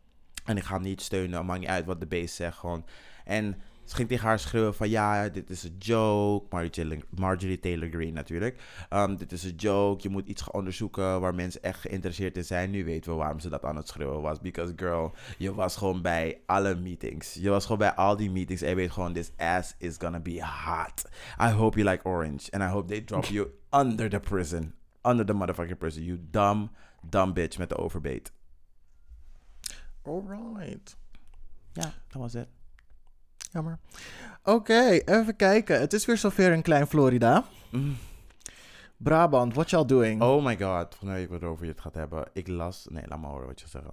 En ik ga hem niet steunen, maakt niet uit wat de base zegt gewoon. En Ze ging tegen haar schreeuwen van ja, dit is een joke. Marjorie Taylor, Marjorie Taylor Greene natuurlijk. Um, dit is een joke. Je moet iets gaan onderzoeken waar mensen echt geïnteresseerd in zijn. Nu weten we waarom ze dat aan het schreeuwen was. Because girl, je was gewoon bij alle meetings. Je was gewoon bij al die meetings. En je weet gewoon, this ass is gonna be hot. I hope you like orange. And I hope they drop you under the prison. Under the motherfucking prison. You dumb, dumb bitch met de overbeet. Alright. Ja, dat was het. Jammer. Oké, even kijken. Het is weer zover in Klein Florida. Mm. Brabant, what y'all doing? Oh my god, volgens mij weet ik waarover je het gaat hebben. Ik las... Nee, laat maar horen wat je zeggen.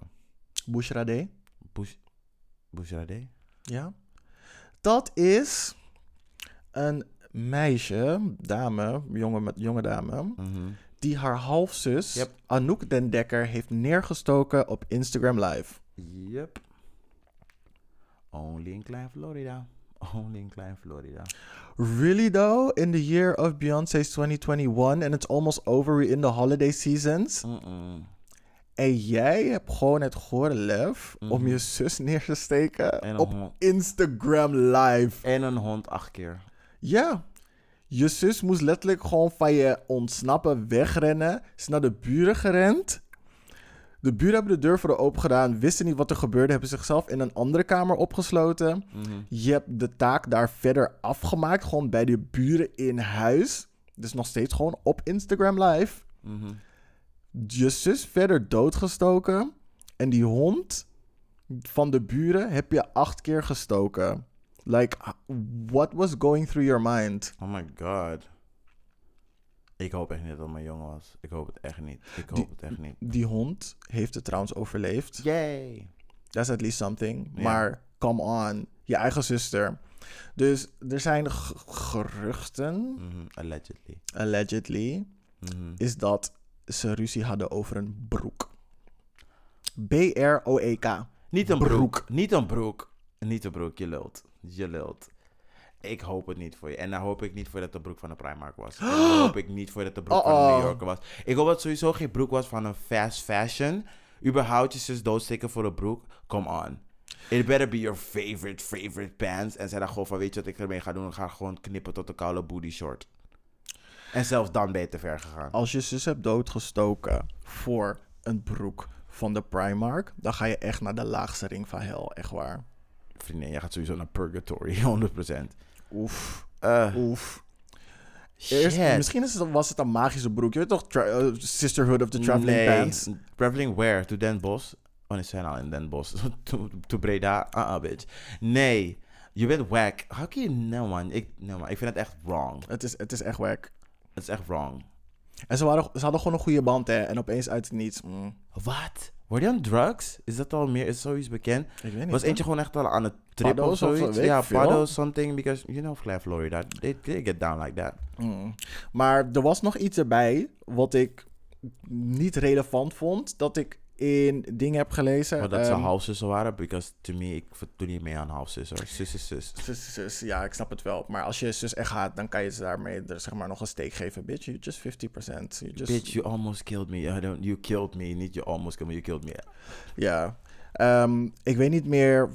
Bushra Day. Bush... Ja. Dat is een meisje, dame, jonge, met- jonge dame, Mhm. die haar halfzus Yep. Anouk den Dekker heeft neergestoken op Instagram Live. Yep. Only in Klein Florida. Only in Klein Florida. Really though, in the year of Beyoncé's 2021 and it's almost over, we're in the holiday seasons. En jij hebt gewoon het gore lef om Mhm. je zus neer te steken op hond. Instagram Live. En een hond acht keer. Ja. Je zus moest letterlijk gewoon van je ontsnappen, wegrennen. Ze is naar de buren gerend. De buren hebben de deur voor haar open gedaan, wisten niet wat er gebeurde, hebben zichzelf in een andere kamer opgesloten. Mhm. Je hebt de taak daar verder afgemaakt, gewoon bij de buren in huis. Dus nog steeds gewoon op Instagram Live. Mhm. Je zus verder doodgestoken. En die hond van de buren heb je acht keer gestoken. Like, what was going through your mind? Oh my god. Ik hoop echt niet dat mijn jongen was. Ik hoop het echt niet. Ik hoop Die- het echt niet. Die hond heeft het trouwens overleefd. Yay. That's at least something. Ja. Maar come on, je eigen zuster. Dus er zijn geruchten, Mhm. Allegedly. allegedly, Mhm. is dat ze ruzie hadden over een broek. B-R-O-E-K. Niet een broek. Broek. Niet een broek. Niet een broek. Je lult. Je lult. Ik hoop het niet voor je. En dan hoop ik niet voor dat de broek van de Primark was. En dan hoop ik niet voor dat de broek van de New Yorker was. Ik hoop dat het sowieso geen broek was van een fast fashion. Überhaupt je zus doodsteken voor een broek. Come on. It better be your favorite, favorite pants. En zij dan gewoon van, weet je wat ik ermee ga doen? Ik ga gewoon knippen tot een koude booty short. En zelfs dan ben je te ver gegaan. Als je zus hebt doodgestoken voor een broek van de Primark, dan ga je echt naar de laagste ring van hel, echt waar. Vriendin, jij gaat sowieso naar purgatory, 100%. Oef, Eh oef. Eerst, misschien is het, was het een magische broek. Je weet toch, eh, Sisterhood of the Traveling nee. Pants? Traveling where? To Den Bosch? Oh, nee, zijn al in Den Bosch. to, to Breda? Uh-uh, bitch. Nee. Je bent wack. How can you... No, man. Ik, no, man. ik vind het echt wrong. Het is, het is echt wack. Het is echt wrong. En ze, waren, ze hadden gewoon een goede band, hè. En opeens uit het niets. mm, Wat? Word je aan drugs? Is dat al meer? Is zoiets bekend? ik weet niet. Was eentje gewoon echt al aan het trippen of Paddo's of zoiets? weet Ja, ik veel. something. Because, you know, Claire Florida. They, they get down like that. Mm. Maar er was nog iets erbij wat ik niet relevant vond. Dat ik in dingen heb gelezen. Maar dat ze Ehm, halfzussen waren. Because, to me, ik doe niet mee aan halfzussen. Zus is zus. zus, zus, ja, ik snap het wel. Maar als je zus echt gaat, dan kan je ze daarmee er, zeg maar, nog een steek geven. Bitch, you just 50%. You just, Bitch, you almost killed me. I don't, you killed me. Niet you almost killed me, you killed me. Ja. Ehm, ik weet niet meer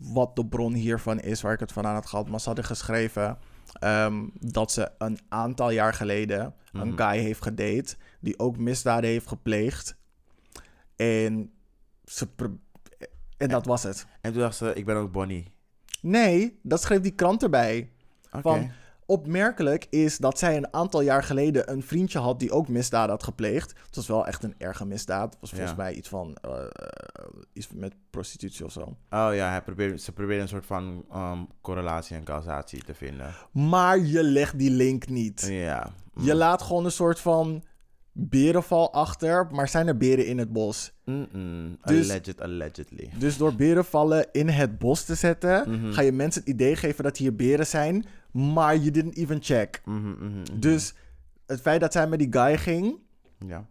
wat de bron hiervan is, waar ik het van aan had gehad. Maar ze hadden geschreven ehm, dat ze een aantal jaar geleden een Mhm. guy heeft gedate. Die ook misdaden heeft gepleegd. En, ze en dat was het. En toen dacht ze, ik ben ook Bonnie. Nee, dat schreef die krant erbij. Oké. Van, opmerkelijk is dat zij een aantal jaar geleden een vriendje had die ook misdaden had gepleegd. Het was wel echt een erge misdaad. Het was volgens Ja. mij iets van eh, eh, iets met prostitutie of zo. Oh ja, hij probeert, ze probeert een soort van ehm, correlatie en causatie te vinden. Maar je legt die link niet. Ja. Mm. Je laat gewoon een soort van berenval achter, maar zijn er beren in het bos? Mm-mm. Dus- Alleged, allegedly. Dus door berenvallen in het bos te zetten, Mhm. ga je mensen het idee geven dat hier beren zijn, maar je didn't even check. Mhm, mhm. Dus het feit dat zij met die guy ging, Ja.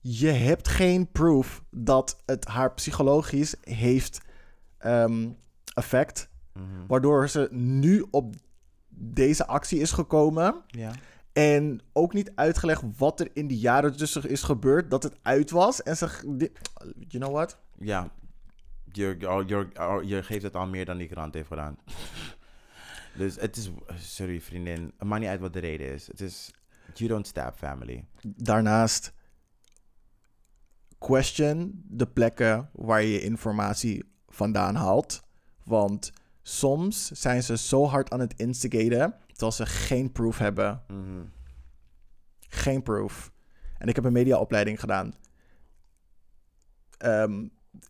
je hebt geen proof dat het haar psychologisch heeft ehm, effect. Waardoor ze nu op deze actie is gekomen. Ja. En ook niet uitgelegd wat er in die jaren tussen is gebeurd. Dat het uit was. En ze. You know what? Ja. Je, je, al- je geeft het al meer dan die krant heeft gedaan. dus het is... Sorry vriendin, het maakt niet uit wat de reden is. Het is... You don't stab family. Daarnaast, question de plekken waar je je informatie vandaan haalt. Want soms zijn ze zo hard aan het instigaten, terwijl ze geen proof hebben. Mhm. Geen proof. En ik heb een mediaopleiding gedaan.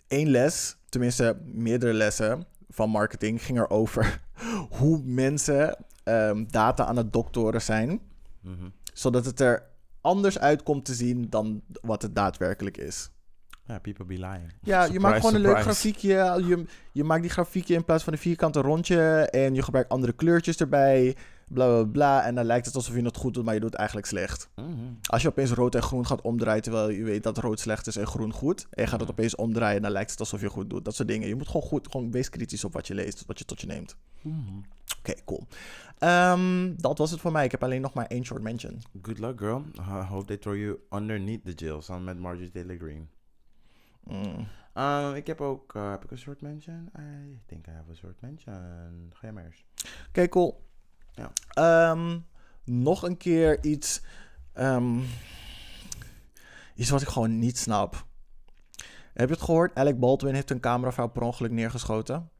Eén les, tenminste meerdere lessen van marketing, ging erover hoe mensen ehm, data aan het doctoren zijn. Mhm. Zodat het er anders uit komt te zien dan wat het daadwerkelijk is. Ja, people be lying. Ja, je maakt gewoon een leuk grafiekje. Je, je maakt die grafiekje in plaats van een vierkante rondje. En je gebruikt andere kleurtjes erbij. Bla bla bla. En dan lijkt het alsof je het goed doet, maar je doet het eigenlijk slecht. Mhm. Als je opeens rood en groen gaat omdraaien, terwijl je weet dat rood slecht is en groen goed. En je gaat het opeens omdraaien, dan lijkt het alsof je goed doet. Dat soort dingen. Je moet gewoon goed, gewoon wees kritisch op wat je leest, wat je tot je neemt. Mhm. Oké, cool. Ehm, dat was het voor mij. Ik heb alleen nog maar één short mention. Good luck, girl. I hope they throw you underneath the jail. Samen met Marjorie Taylor Greene. Mm. Uh, ik heb ook... uh, heb ik een short mention? I think I have a short mention. Ga jij maar eerst. Oké, cool. Ja. Ehm, nog een keer iets. ehm, iets wat ik gewoon niet snap. Heb je het gehoord? Alec Baldwin heeft een cameravrouw per ongeluk neergeschoten.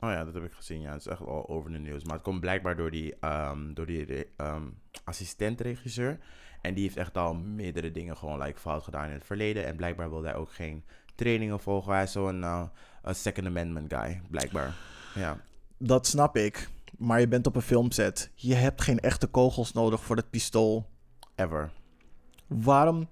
Oh ja, dat heb ik gezien. Ja, het is echt al over de nieuws. Maar het komt blijkbaar door die, ehm, door die ehm, assistent-regisseur. En die heeft echt al meerdere dingen gewoon like, fout gedaan in het verleden. En blijkbaar wil hij ook geen trainingen volgen. Hij is zo'n een Second Amendment guy, blijkbaar. Ja. Dat snap ik. Maar je bent op een filmset. Je hebt geen echte kogels nodig voor het pistool. Ever. Waarom?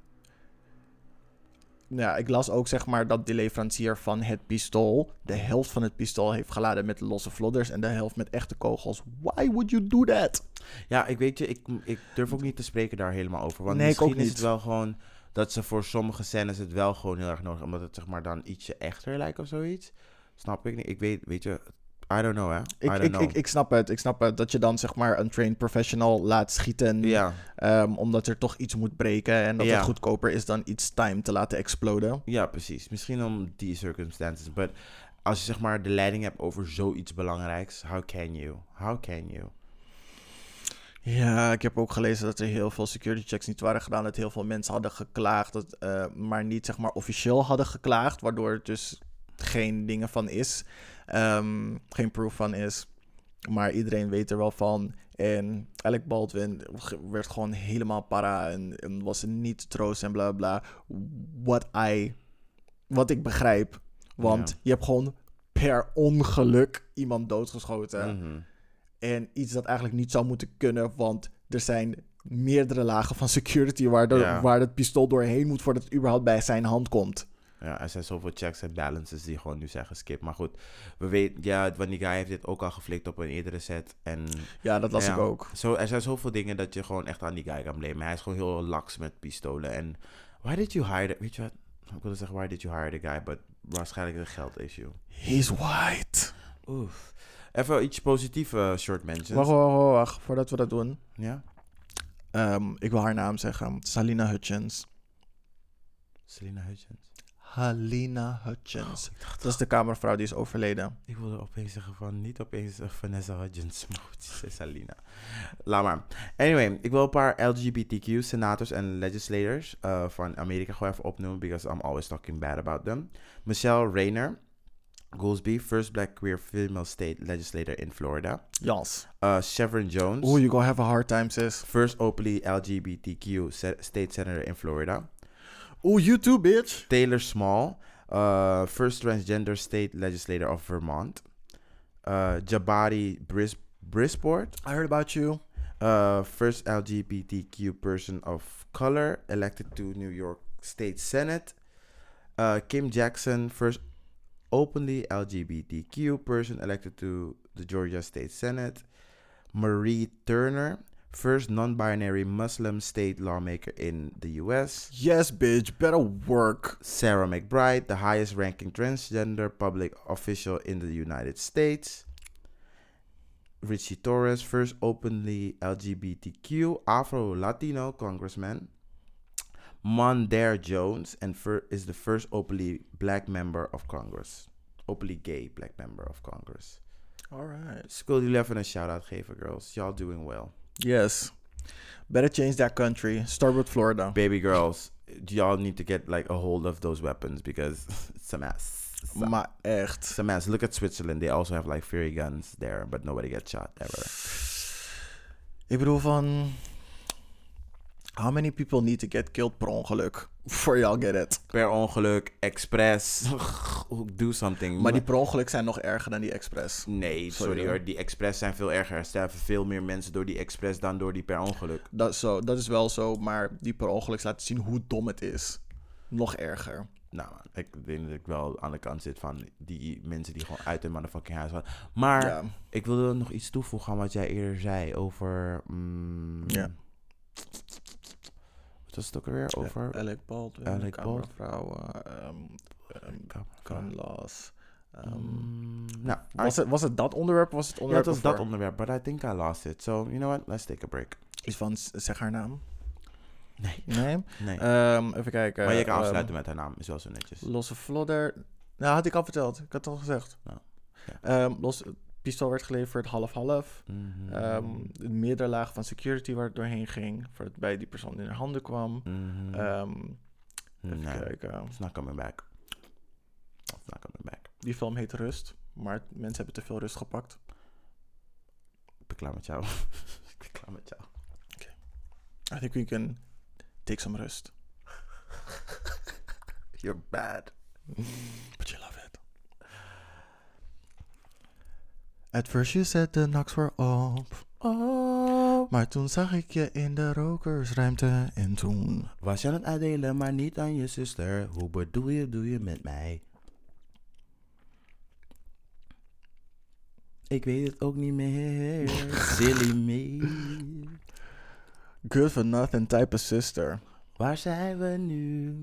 Ja, ik las ook zeg maar dat de leverancier van het pistool de helft van het pistool heeft geladen met losse vlodders en de helft met echte kogels. Why would you do that? Ja, ik weet je, ik, ik durf ook niet te spreken daar helemaal over. Want Nee, ik misschien ook is niet. het wel gewoon dat ze voor sommige scènes het wel gewoon heel erg nodig omdat het zeg maar dan ietsje echter lijkt of zoiets. Snap ik niet. Ik weet, weet je, I don't know hè. Ik, ik, know. ik, ik snap het. Ik snap het. Dat je dan zeg maar een trained professional laat schieten. ja, ehm, omdat er toch iets moet breken. En dat Ja. het goedkoper is dan iets time te laten exploden. ja, precies. Misschien om die circumstances. Maar als je zeg maar de leiding hebt over zoiets belangrijks, how can you? How can you? Ja, ik heb ook gelezen dat er heel veel security checks niet waren gedaan. Dat heel veel mensen hadden geklaagd. Dat, eh, maar niet zeg maar officieel hadden geklaagd. Waardoor het dus geen dingen van is. Ehm, geen proof van is. Maar iedereen weet er wel van. En Alec Baldwin werd gewoon helemaal para. En, en was niet te troosten en bla bla. What I... Wat ik begrijp. Want Ja. je hebt gewoon per ongeluk iemand doodgeschoten. Mhm. En iets dat eigenlijk niet zou moeten kunnen, want er zijn meerdere lagen van security waar, de, Ja. waar het pistool doorheen moet voordat het überhaupt bij zijn hand komt. Ja, er zijn zoveel checks en balances die gewoon nu zeggen skip. Maar goed, we weten, ja, guy heeft dit ook al geflikt op een eerdere set. En Ja, dat las Ja. ik ook. Zo, er zijn zoveel dingen dat je gewoon echt aan die guy kan blamen. Hij is gewoon heel laks met pistolen. En why did you hire... the- Weet je wat? Ik wilde zeggen, why did you hire the guy? But waarschijnlijk een geld issue. He's white. Oef. Even iets positiefs, eh, short mentions. Wacht, wacht, wacht, voordat we dat doen. Ja? Ehm, ik wil haar naam zeggen. Salina Hutchins. Selena Hutchins. Halina Hutchins. Dacht, Dat is de kamervrouw die is overleden. ik wilde opeens zeggen van, niet opeens eh, Vanessa Hudgens, maar goed, ze is. Laat maar. Anyway, ik wil een paar LGBTQ senators en legislators eh, van Amerika gewoon even opnoemen, because I'm always talking bad about them. Michelle Rayner, Goolsby, first black queer female state legislator in Florida. Yes. Uh, Chevron Jones, Oeh, you gonna have a hard time, sis. first openly LGBTQ se- state senator in Florida. Oeh, you too, bitch. Taylor Small, uh, first transgender state legislator of Vermont. Uh, Jabari Bris- Brisport, I heard about you. uh, first LGBTQ person of color elected to New York State Senate. Uh, Kim Jackson, first openly LGBTQ person elected to the Georgia State Senate. Marie Turner, first non binary Muslim state lawmaker in the US. Yes, bitch. Better work. Sarah McBride, the highest ranking transgender public official in the United States. Richie Torres, first openly LGBTQ Afro Latino congressman. Mondaire Jones and fir- is the first openly black member of Congress. openly gay black member of Congress. Alright. Dus ik wil jullie even een shout-out geven, girls. Y'all doing well. Yes. Better change that country. Start with Florida. Baby girls, y'all need to get like a hold of those weapons because it's a mess. It's a, Maar echt. it's a mess. Look at Switzerland. They also have like fury guns there, but nobody gets shot ever. Ik bedoel van... How many people need to get killed per ongeluk? For y'all get it. Per ongeluk, expres, do something. Maar die per ongeluk zijn nog erger dan die expres. Nee, sorry, Sorry, hoor. Die expres zijn veel erger. Er sterven veel meer mensen door die expres dan door die per ongeluk. Dat, zo, dat is wel zo, maar die per ongeluk laten zien hoe dom het is. Nog erger. Nou, ik denk dat ik wel aan de kant zit van die mensen die gewoon uit hun motherfucking huis gaan. Maar Ja. ik wilde nog iets toevoegen aan wat jij eerder zei over... mm, Ja. Wat was het ook alweer? Over... Alec Baldwin, Alec laws. ehm, Mm, nou, was, het, was het dat onderwerp? Was het ja, onderwerp het was dat onderwerp, but I think I lost it. So, you know what? Let's take a break. Iets van, zeg haar naam. Nee. Nee? Nee. Ehm, even kijken. maar je kan ehm, afsluiten met haar naam, is wel zo netjes. Losse Flodder. Nou, had ik al verteld. Ik had het al gezegd. Nou, Ehm, los, pistool werd geleverd half-half. De meerdere laag van security waar het doorheen ging. Voordat het bij die persoon in haar handen kwam. Mhm. Ehm, even nee, kijken. it's not coming back. It's not coming back. Die film heet Rust. Maar mensen hebben te veel rust gepakt. Ik ben klaar met jou. ik ben klaar met jou. I think we can take some rust. You're bad. But you love it. At first you said the knocks were op. Oh. Maar toen zag ik je in de rokersruimte en toen... Was je aan het uitdelen, maar niet aan je zuster? Hoe bedoel je, doe je met mij? Ik weet het ook niet meer. Silly me. Good for nothing type of sister. Waar zijn we nu?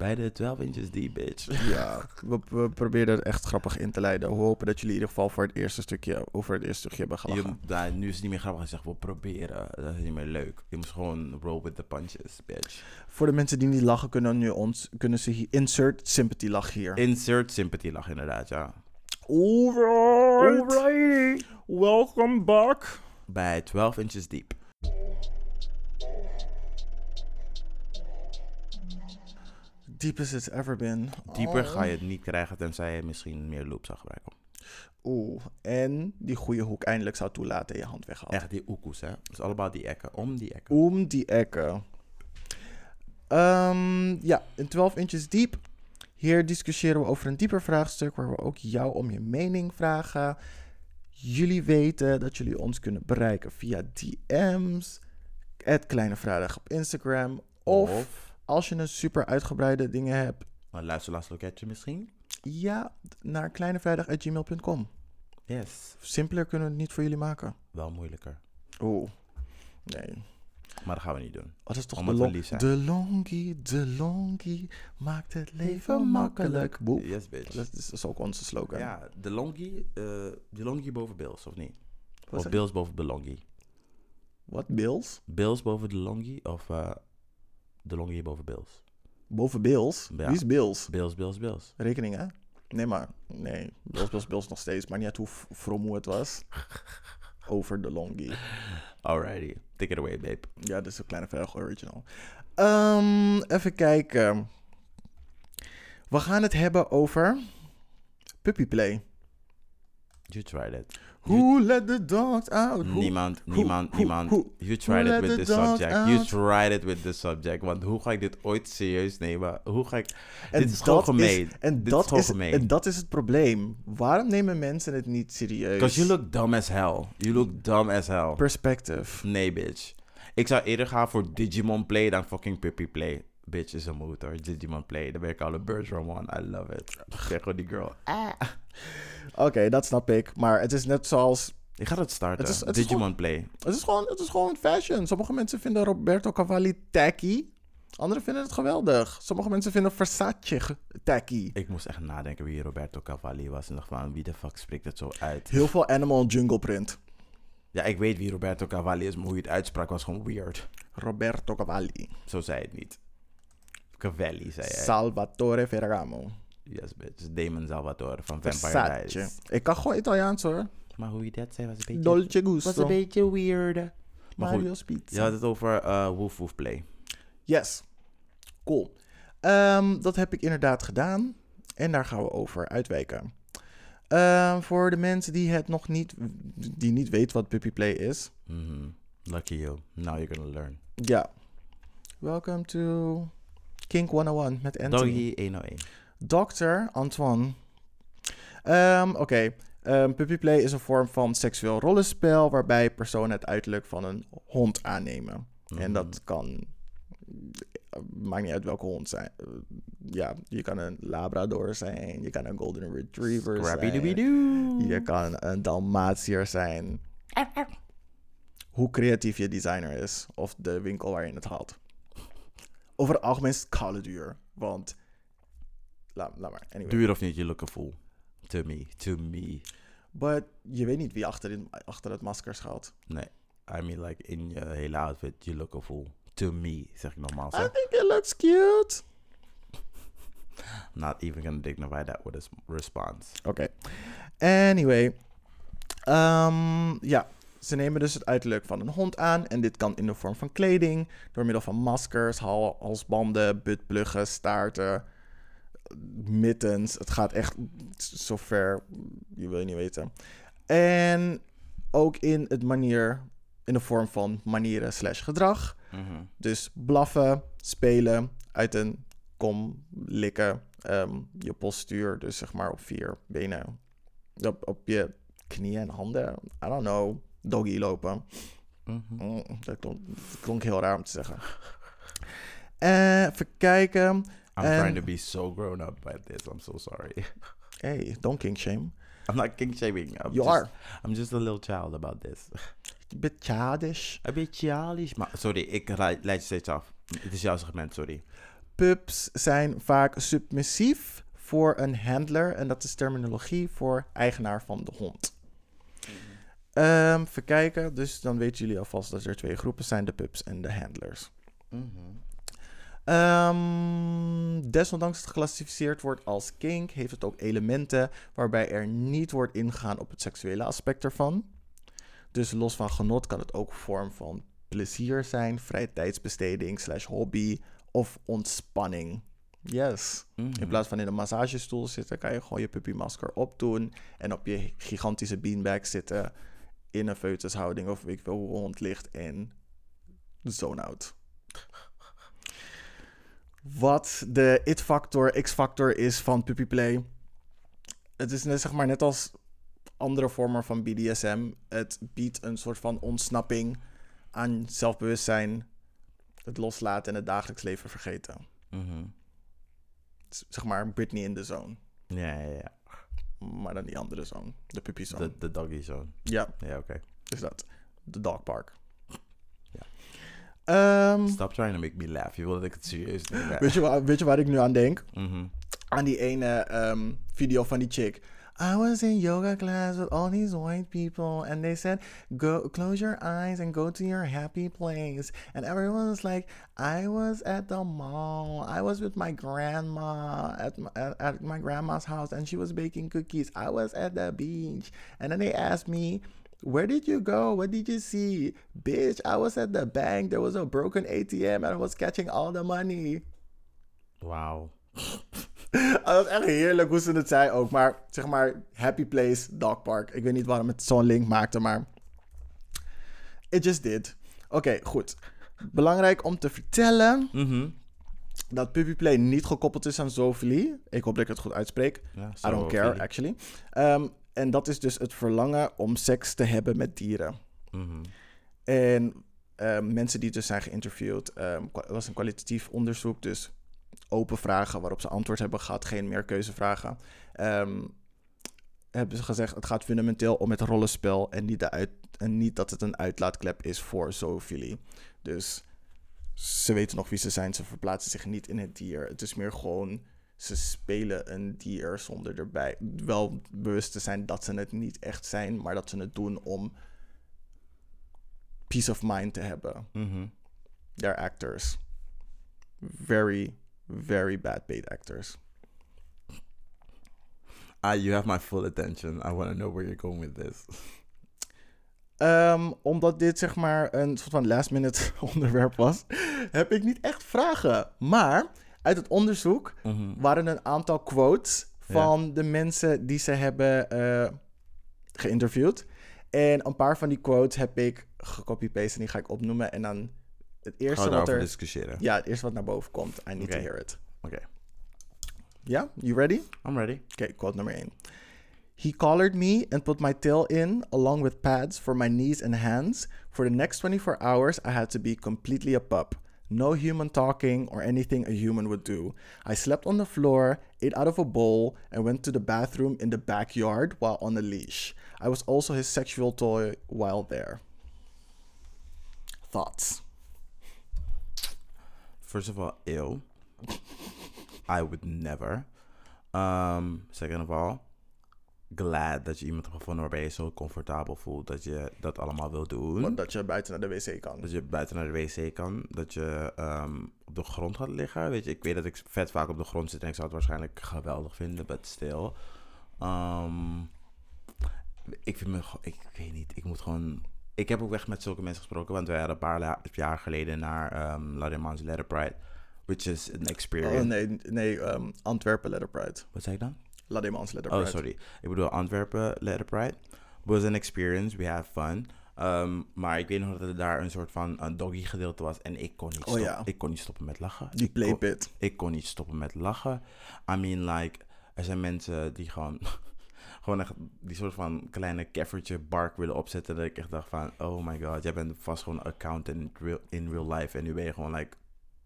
Bij de 12 inches deep, bitch. Ja, we, we proberen het echt grappig in te leiden. We hopen dat jullie in ieder geval voor het eerste stukje, over het eerste stukje hebben Je, gelachen. nou, nu is het niet meer grappig. Je zegt, we proberen. Dat is niet meer leuk. Je moet gewoon roll with the punches, bitch. Voor de mensen die niet lachen, kunnen, nu ons, kunnen ze hier insert sympathy lach hier. Insert sympathy lach, inderdaad, ja. Alright. Welcome back. Bij 12 inches deep. Deep as it's ever been. Dieper Oh. ga je het niet krijgen, tenzij je misschien meer loop zou gebruiken. Oeh, en die goede hoek eindelijk zou toelaten en je hand weghaalt. Echt die oekoes, hè. Het is allemaal die ekken. Om die ekken. Om die ekken. Ehm, ja, in 12 inches diep. Hier discussiëren we over een dieper vraagstuk waar we ook jou om je mening vragen. Jullie weten dat jullie ons kunnen bereiken via DM's, het Kleine Vrijdag op Instagram. Of, als je een super uitgebreide dingen hebt, een luisterlaatste loketje misschien? ja, naar kleinevrijdag.gmail.com. Yes. Simpeler kunnen we het niet voor jullie maken. Wel moeilijker. Oeh, nee. Maar dat gaan we niet doen. Dat is toch Omdat de, long, de longie, de longie maakt het leven makkelijk. Boep. Yes, bitch. Dat is, dat is ook onze slogan. Ja, de longie, eh, de longie boven Bills, of niet? Wat of Bills boven de longie. Wat, Bills? Bills boven de longie of eh, de longie boven Bills? Boven Bills? Ja. Wie is Bills? Bills, Bills, Bills. Rekening, hè? Nee, maar... Nee, Bills, Bills, Bills nog steeds. Maar niet uit hoe from hoe het was. Over de longie. Alrighty. Take it away, babe. Ja, dit is een kleine vraag original. Ehm, even kijken. We gaan het hebben over... Puppy play. You tried it. Who let the dogs out? Who- Niemand, who- niemand, who- niemand. who- You tried it with the this subject. You tried it with this subject. Want hoe ga ik dit ooit serieus nemen? Hoe ga ik... En dit is gewoon gemeen. en, Dit dat is, gemeen. en dat is het probleem. Waarom nemen mensen het niet serieus? Because you look dumb as hell. You look dumb as hell. Perspective. Nee, bitch. Ik zou eerder gaan voor Digimon Play dan fucking Puppy Play. Bitch is een motor. Digimon Play. Dan ben ik al een Bergeron one. I love it. Zeg gewoon die girl. Oké, dat snap ik. Maar het is net zoals... Ik ga dat starten. Het is- het Digimon Play. Het is, gewoon, het is gewoon fashion. Sommige mensen vinden Roberto Cavalli tacky. Anderen vinden het geweldig. Sommige mensen vinden Versace tacky. Ik moest echt nadenken wie Roberto Cavalli was. En dacht van, wie de fuck spreekt het zo uit? Heel veel animal jungle print. Ja, ik weet wie Roberto Cavalli is, maar hoe je het uitsprak was gewoon weird. Roberto Cavalli. Zo zei het niet. Cavalli, zei hij. Salvatore Ferragamo. Yes, bitch. Damon Salvatore van Vampire Versace. Diaries. Ik kan gewoon Italiaans hoor. Maar hoe je dat zei was een beetje... Dolce was gusto. een beetje weird. Maar goed, Mario's Pizza. je had het over eh Woof Woof Play. Yes. Cool. Ehm, dat heb ik inderdaad gedaan. En daar gaan we over uitwijken. Ehm, voor de mensen die het nog niet, die niet weten wat Puppy Play is. Mhm. Lucky you. Now you're gonna learn. Ja. Welcome to Kink 101 met Anthony. Doggy 101. Dr. Antoine. Ehm, Oké. Ehm, Puppy Play is een vorm van seksueel rollenspel waarbij personen het uiterlijk van een hond aannemen. En Mhm. dat kan. Maakt niet uit welke hond zijn. Eh, Ja, je kan een Labrador zijn. Je kan een Golden Retriever zijn. Scrappy-Dooby-Doo. Je kan een Dalmatiër zijn. Hoe creatief je designer is. Of de winkel waar je het haalt. Over het algemeen is het koude duur. Want. Laat, laat maar. Anyway. Duur of niet, you look a fool. To me. To me. But je weet niet wie achter, in, achter het masker schuilt. Nee. I mean, like, in je hele outfit, you look a fool. To me, zeg ik nogmaals. I think it looks cute. Not even gonna dignify that with a response. Oké. Anyway. Ehm, ja, ze nemen dus het uiterlijk van een hond aan. En dit kan in de vorm van kleding. Door middel van maskers, hal- halsbanden, buttpluggen, staarten, mittens. Het gaat echt zover. Je wil je niet weten. En ook in het manier, in de vorm van manieren slash gedrag. Mhm. Dus blaffen, spelen, uit een kom likken, ehm, je postuur, dus zeg maar op vier benen, op, op je knieën en handen, I don't know, doggy lopen. Mhm. Mm, dat, klonk, dat klonk heel raar om te zeggen. Eh, even kijken. I'm En- trying to be so grown up by this. I'm so sorry. Hey, don't kink shame. I'm not king shaming. I'm You just, are. I'm just a little child about this. Je bent childish. Een beetje childish. Maar sorry, ik leid je steeds af. Het is jouw segment, sorry. Pups zijn vaak submissief voor een handler. En dat is terminologie voor eigenaar van de hond. Ehm even kijken. Dus dan weten jullie alvast dat er twee groepen zijn. De pups en de handlers. Mhm. Ehm, desondanks het geclassificeerd wordt als kink, heeft het ook elementen waarbij er niet wordt ingegaan op het seksuele aspect ervan. Dus los van genot kan het ook een vorm van plezier zijn, vrije tijdsbesteding, slash hobby of ontspanning. Yes. Mhm. In plaats van in een massagestoel zitten, kan je gewoon je puppymasker opdoen en op je gigantische beanbag zitten in een foetushouding of weet ik veel een hond ligt en zone out. Wat de it-factor, x-factor is van puppy play. Het is net, zeg maar net als andere vormen van BDSM. Het biedt een soort van ontsnapping aan zelfbewustzijn, het loslaten en het dagelijks leven vergeten. Is, Zeg maar Britney in de zone. Ja, ja, ja. Maar dan die andere zone. De puppy zone. De, de doggy zone. Ja, Ja, oké. is dat. De dog park. Ja. Ehm, Stop trying to make me laugh. Je wil dat ik het serieus neem. weet, je waar, weet je waar ik nu aan denk? Mhm. Aan die ene ehm, video van die chick. I was in yoga class with all these white people, and they said, "Go, close your eyes and go to your happy place." And everyone was like, "I was at the mall. I was with my grandma at my, at, at my grandma's house, and she was baking cookies. I was at the beach." And then they asked me, "Where did you go? What did you see?" Bitch, I was at the bank. There was a broken ATM, and I was catching all the money. Wauw. Dat is echt heerlijk hoe ze het zei ook. Maar zeg maar, Happy Place, Dog Park. Ik weet niet waarom het zo'n link maakte, maar... It just did. Oké, goed. Belangrijk om te vertellen Mhm. dat Puppy Play niet gekoppeld is aan zoofilie. Ik hoop dat ik het goed uitspreek. Ja, I don't care, actually. Ehm, en dat is dus het verlangen om seks te hebben met dieren. Mhm. En ehm, mensen die dus zijn geïnterviewd, kwa- was een kwalitatief onderzoek, dus open vragen waarop ze antwoord hebben gehad, geen meer keuzevragen. Ehm, hebben ze gezegd, het gaat fundamenteel om het rollenspel en niet, de uit, en niet dat het een uitlaatklep is voor zoofilie. Dus ze weten nog wie ze zijn, ze verplaatsen zich niet in het dier. Het is meer gewoon, ze spelen een dier zonder erbij wel bewust te zijn dat ze het niet echt zijn, maar dat ze het doen om peace of mind te hebben. Mhm. They're actors. Very, very bad paid actors. Ah, you have my full attention. I want to know where you're going with this. Ehm, omdat dit zeg maar een soort van last minute onderwerp was, heb ik niet echt vragen. Maar uit het onderzoek Mhm. waren een aantal quotes van de mensen die ze hebben eh, geïnterviewd. En een paar van die quotes heb ik gecopy-paste en die ga ik opnoemen. En dan het Gaan eerste we wat er... discussiëren? Ja, het eerste wat naar boven komt. I need Oké. to hear it. Oké, Ja, you ready? I'm ready. Okay, quote number eight. He collared me and put my tail in, along with pads for my knees and hands. For the next 24 hours, I had to be completely a pup. No human talking or anything a human would do. I slept on the floor, ate out of a bowl, and went to the bathroom in the backyard while on a leash. I was also his sexual toy while there. Thoughts? First of all, ew. I would never. Um, second of all, glad dat je iemand hebt gevonden waarbij je zo comfortabel voelt dat je dat allemaal wil doen. Want dat je buiten naar de wc kan. Dat je buiten naar de wc kan. Dat je ehm, op de grond gaat liggen. Weet je, ik weet dat ik vet vaak op de grond zit en ik zou het waarschijnlijk geweldig vinden, but still. Ehm, ik vind me, ik weet niet, ik moet gewoon. Ik heb ook echt met zulke mensen gesproken, want wij hadden een paar jaar geleden naar um, La Demans Letter Pride, which is an experience. Oh nee, nee ehm, Antwerpen Letter Pride. Wat zei ik dan? La Demans Letter Oh, Pride. sorry. Ik bedoel Antwerpen Letter Pride. Was an experience. We had fun. Um, maar ik weet nog dat er daar een soort van een doggy gedeelte was. En ik kon niet, Oh, stoppen. ja. ik kon niet stoppen met lachen. Die Ik kon- playpit. ik kon niet stoppen met lachen. I mean, like, er zijn mensen die gewoon, gewoon echt die soort van kleine keffertje bark willen opzetten. Dat ik echt dacht van, oh my god, jij bent vast gewoon accountant in real, in real life. En nu ben je gewoon like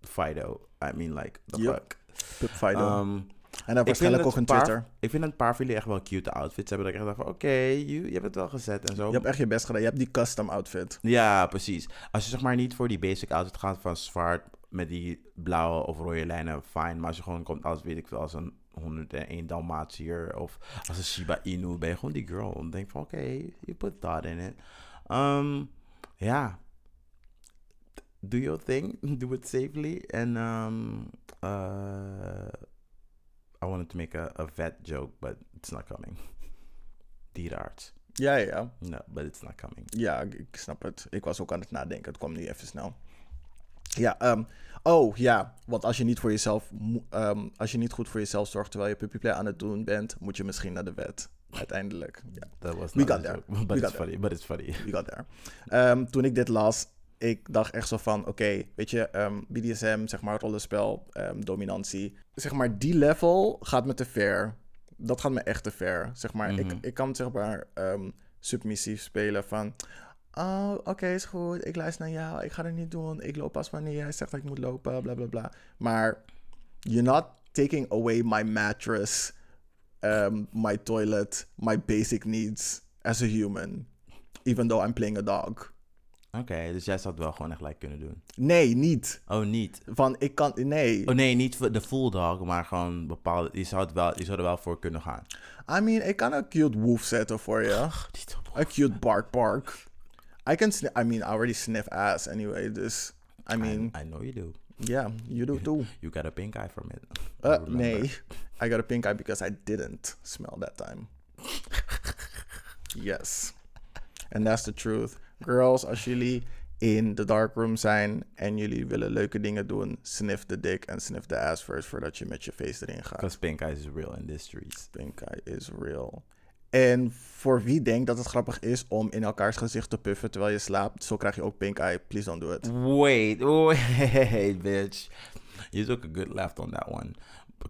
Fido. I mean, like, the fuck. Pip Fido. Um, en dan waarschijnlijk ook een paar- Twitter. ik vind een paar van jullie echt wel cute outfits hebben. Dat ik echt dacht van, oké, je, je hebt het wel gezet en zo. Je hebt echt je best gedaan. Je hebt die custom outfit. Ja, precies. Als je zeg maar niet voor die basic outfit gaat van zwart met die blauwe of rode lijnen, fijn. Maar als je gewoon komt als, weet ik veel, als een 101 Dalmatier of als een Shiba Inu, ben je gewoon die girl. Dan denk van, oké, you put thought in it. Um, ja. Do your thing. Do it safely. And um, uh, I wanted to make a, a vet joke, but it's not coming. Dierarts. Ja, ja, ja. No, but it's not coming. Ja, ik, snap het. Ik was ook aan het nadenken. Het kwam nu even snel. Ja, ehm, oh ja. Want als je niet voor jezelf, ehm, als je niet goed voor jezelf zorgt terwijl je puppyplay aan het doen bent, moet je misschien naar de wet. Uiteindelijk. That was We not got there. joke, but We it's got there. funny. But it's funny. you got there. Ehm, toen ik dit las, ik dacht echt zo van, oké, weet je, ehm, BDSM, zeg maar rollenspel, ehm, dominantie. Zeg maar, die level gaat me te ver. Dat gaat me echt te ver. Zeg maar, Mhm. ik, ik kan zeg maar ehm, submissief spelen van... Oh, oké, is goed. Ik luister naar jou. Ik ga het niet doen. Ik loop pas wanneer jij zegt dat ik moet lopen. Bla bla bla. Maar you're not taking away my mattress, um, my toilet, my basic needs as a human. Even though I'm playing a dog. Oké, dus jij zou het wel gewoon echt like kunnen doen. Nee, niet. Oh, niet. Van ik kan. Nee. Oh nee, niet voor de full dog, maar gewoon bepaalde. Je zou, het wel, je zou er wel voor kunnen gaan. I mean, ik kan een cute woof zetten voor je. A cute bark bark. I can sniff. I mean, I already sniff ass anyway. This, I mean, I, I know you do. yeah, you do too. You got a pink eye from it. I Uh, remember. nee, I got a pink eye because I didn't smell that time. yes. And that's the truth. Girls, als jullie in de darkroom zijn en jullie willen leuke dingen doen, sniff the dick en sniff the ass first voordat je met je face erin gaat. Because pink eye is real in this streets. Pink eye is real. En voor wie denkt dat het grappig is om in elkaars gezicht te puffen terwijl je slaapt, zo krijg je ook pink eye. Please don't do it. Wait, wait, bitch. You took a good left on that one.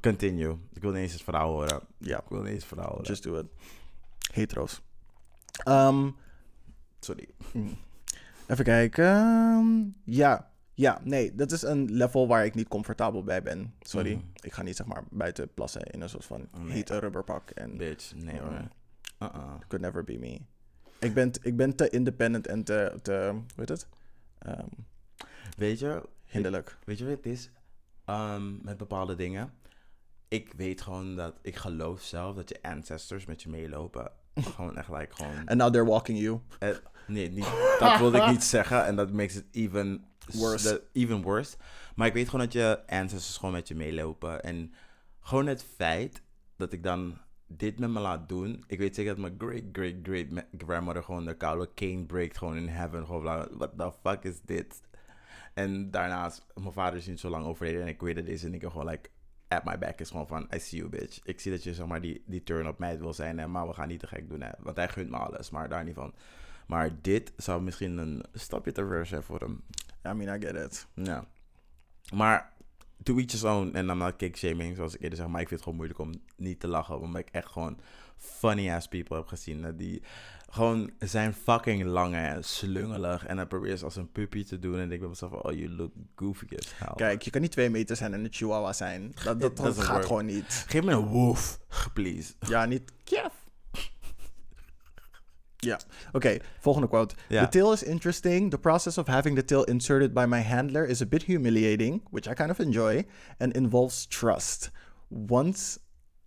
Continue. Ik wil niet eens het verhaal horen. Ja, Ik wil niet eens het verhaal horen. just do it. Hetero's. Ehm, Sorry. Even kijken. Ja, ja, nee, dat is een level waar ik niet comfortabel bij ben. Sorry. Mhm. Ik ga niet zeg maar buiten plassen in een soort van Nee. hete rubberpak. En Bitch, nee hoor. Mm. Uh-uh. could never be me. Ik ben, ik ben te independent en te, te hoe heet het? Ehm, Weet je, hinderlijk. weet je wat het is? Ehm, met bepaalde dingen. Ik weet gewoon dat, ik geloof zelf dat je ancestors met je meelopen. gewoon echt like, gewoon... And now they're walking you. Eh, nee, niet, dat wilde ik niet zeggen. En dat makes it even Worse. even worse. Maar ik weet gewoon dat je ancestors gewoon met je meelopen. En gewoon het feit dat ik dan dit met me laat doen. Ik weet zeker dat mijn great, great, great grandmother gewoon de koude cane breakt gewoon in heaven. Gewoon, what the fuck is dit? En daarnaast, mijn vader is niet zo lang overleden en ik weet dat deze nigga gewoon like at my back is gewoon van, I see you bitch. Ik zie dat je zeg maar die, die turn op mij wil zijn, hè, maar we gaan niet te gek doen hè. Want hij gunt me alles, maar daar niet van. Maar dit zou misschien een stapje te ver zijn voor hem. I mean, I get it. Ja. Maar to each his own. En dan not kick shaming, zoals ik eerder zeg. Maar ik vind het gewoon moeilijk om niet te lachen. Omdat ik echt gewoon funny ass people heb gezien. hè, Die gewoon zijn fucking lang en slungelig. En dan probeer ze als een puppy te doen. En ik bij mezelf, oh, you look goofy as hell. Kijk, je kan niet twee meter zijn en een chihuahua zijn. Dat, dat, gaat work. gewoon niet. Geef me een woof, please. Ja, niet kief. Ja, oké. volgende quote. Ja. The tail is interesting. The process of having the tail inserted by my handler is a bit humiliating, which I kind of enjoy, and involves trust. Once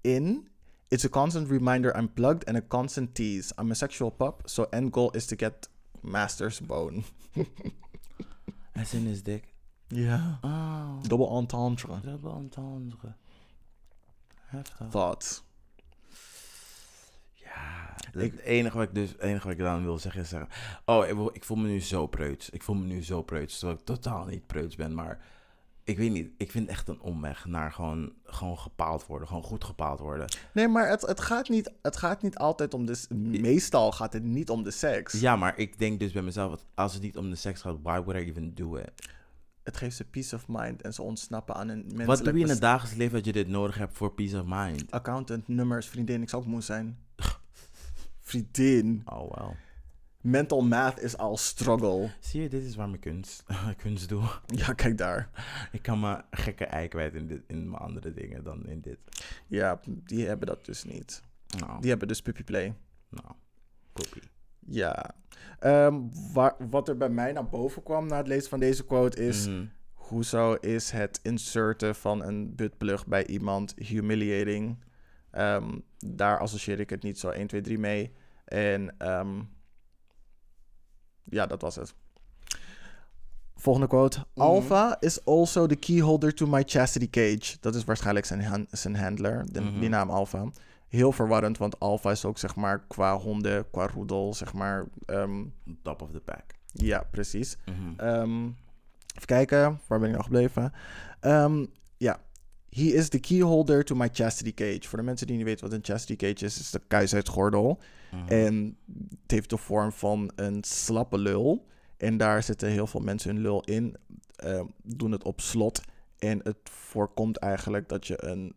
in, it's a constant reminder I'm plugged and a constant tease. I'm a sexual pup, so end goal is to get master's bone. As in his dick. Yeah. Oh, Double entendre. double entendre. Heftig. Thoughts. Het enige wat ik dus, enige wat ik dan wil zeggen is zeggen, oh, ik, ik voel me nu zo preuts. Ik voel me nu zo preuts, terwijl ik totaal niet preuts ben, maar ik weet niet, ik vind echt een omweg naar gewoon, gewoon gepaald worden, gewoon goed gepaald worden. Nee, maar het, het, gaat niet, het gaat niet altijd om de... Meestal gaat het niet om de seks. Ja, maar ik denk dus bij mezelf, als het niet om de seks gaat, why would I even do it? Het geeft ze peace of mind en ze ontsnappen aan een menselijk... Wat doe je in het dagelijks leven dat je dit nodig hebt voor peace of mind? Accountant, nummers, vriendin, ik zou ook moe zijn. Vriendin. Oh, well. Mental math is al struggle. Zie je, dit is waar mijn kunst, kunst doe. Ja, kijk daar. Ik kan me gekke ei kwijt in, dit, in mijn andere dingen dan in dit. Ja, die hebben dat dus niet. Nou, Die hebben dus puppy play. nou, poepie. Ja. Ehm, waar, wat er bij mij naar boven kwam na het lezen van deze quote is... Mhm. Hoezo is het inserten van een buttplug bij iemand humiliating? Ehm, daar associeer ik het niet zo 1, 2, 3 mee. En ehm, ja, dat was het. Volgende quote. Alpha is also the keyholder to my chastity cage. Dat is waarschijnlijk zijn, zijn handler, de, Mhm. die naam Alpha. Heel verwarrend, want Alpha is ook zeg maar qua honden, qua roedel, zeg maar. ehm, Top of the pack. ja, precies. Mhm. Even kijken, waar ben ik nou gebleven? Ja, he is the keyholder to my chastity cage. Voor de mensen die niet weten wat een chastity cage is, is de kuisheidsgordel. Mhm. En het heeft de vorm van een slappe lul. En daar zitten heel veel mensen hun lul in, ehm, doen het op slot. En het voorkomt eigenlijk dat je een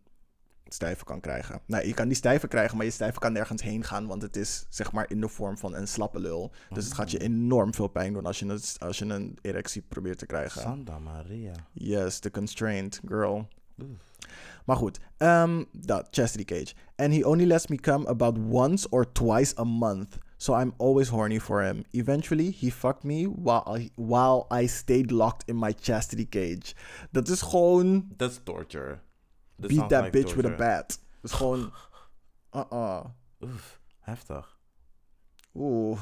stijve kan krijgen. Nou, je kan die stijve krijgen, maar je stijve kan nergens heen gaan, want het is zeg maar in de vorm van een slappe lul. Dus het gaat je enorm veel pijn doen als je, het, als je een erectie probeert te krijgen. Santa Maria. Yes, the constraint girl. Maar goed, um, dat, chastity cage. And he only lets me come about once or twice a month. So I'm always horny for him. Eventually, he fucked me while I, while I stayed locked in my chastity cage. Dat is gewoon That's torture. That beat that like bitch with a bat. Dat is gewoon... Uh-uh. Oef, heftig. Oeh.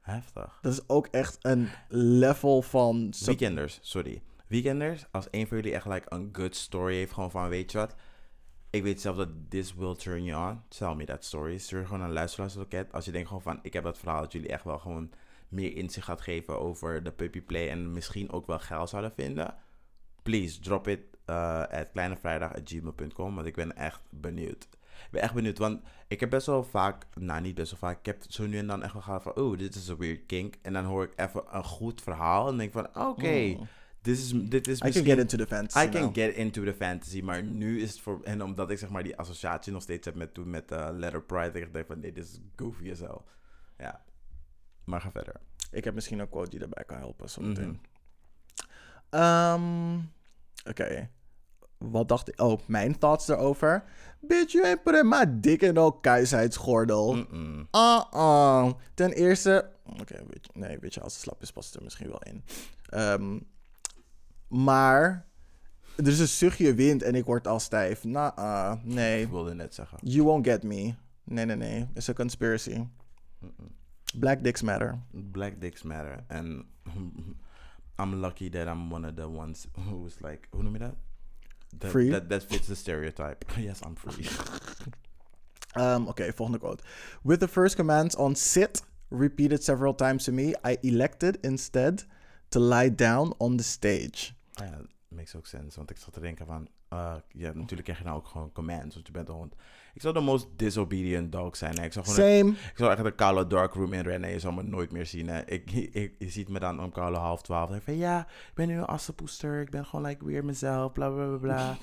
Heftig. Dat is ook echt een level van... sub- Weekenders, sorry. Weekenders, als een van jullie echt like een good story heeft, gewoon van weet je wat, ik weet zelf dat this will turn you on, tell me that story. Stuur gewoon een luisteraarsloket als je denkt gewoon van, ik heb dat verhaal dat jullie echt wel gewoon meer inzicht gaat geven over de puppy play en misschien ook wel geil zouden vinden. Please, drop it uh, at kleinevrijdag.gmail.com, want ik ben echt benieuwd. Ik ben echt benieuwd, want ik heb best wel vaak, nou niet best wel vaak, ik heb zo nu en dan echt wel gehad van, oh, dit is een weird kink. En dan hoor ik even een goed verhaal en denk van, oké, Mm. Dit is, dit is I can get into the fantasy I can get into the fantasy, maar nu is het voor... En omdat ik zeg maar die associatie nog steeds heb met met uh, Letter Pride, ik denk van, dit is goofy as hell. Ja, maar ga verder. Ik heb misschien een quote die daarbij kan helpen. zometeen. Mhm. Ehm, Oké. Wat dacht ik? Oh, mijn thoughts erover. Bitch, you ain't putting my dick in no kuisheidsgordel. Uh-uh. Ten eerste... Oké, weet je, nee, weet je, als het slap is, past het er misschien wel in. Ehm, maar... Er is een zuchtje wind en ik word al stijf. Nou, nee. Ik wilde net zeggen. You won't get me. Nee, nee, nee. It's a conspiracy. Black dicks matter. Black dicks matter. And I'm lucky that I'm one of the ones who's like, hoe noem je dat? That, Free? That, that fits the stereotype. yes, I'm free. Um, Oké, volgende quote. With the first commands on sit repeated several times to me, I elected instead to lie down on the stage. Ah Ja, makes ook sense. Want ik zat te denken van... eh, ja, natuurlijk krijg je nou ook gewoon commands, want je bent een hond. Ik zou de most disobedient dog zijn. hè. Ik zou gewoon... Same. Ik zou echt de koude dark room inrennen en je zou me nooit meer zien. Hè. Ik, ik, je ziet me dan om koude half twaalf. En van ja, ik ben nu een assenpoester. Ik ben gewoon like weer mezelf. Bla bla bla bla.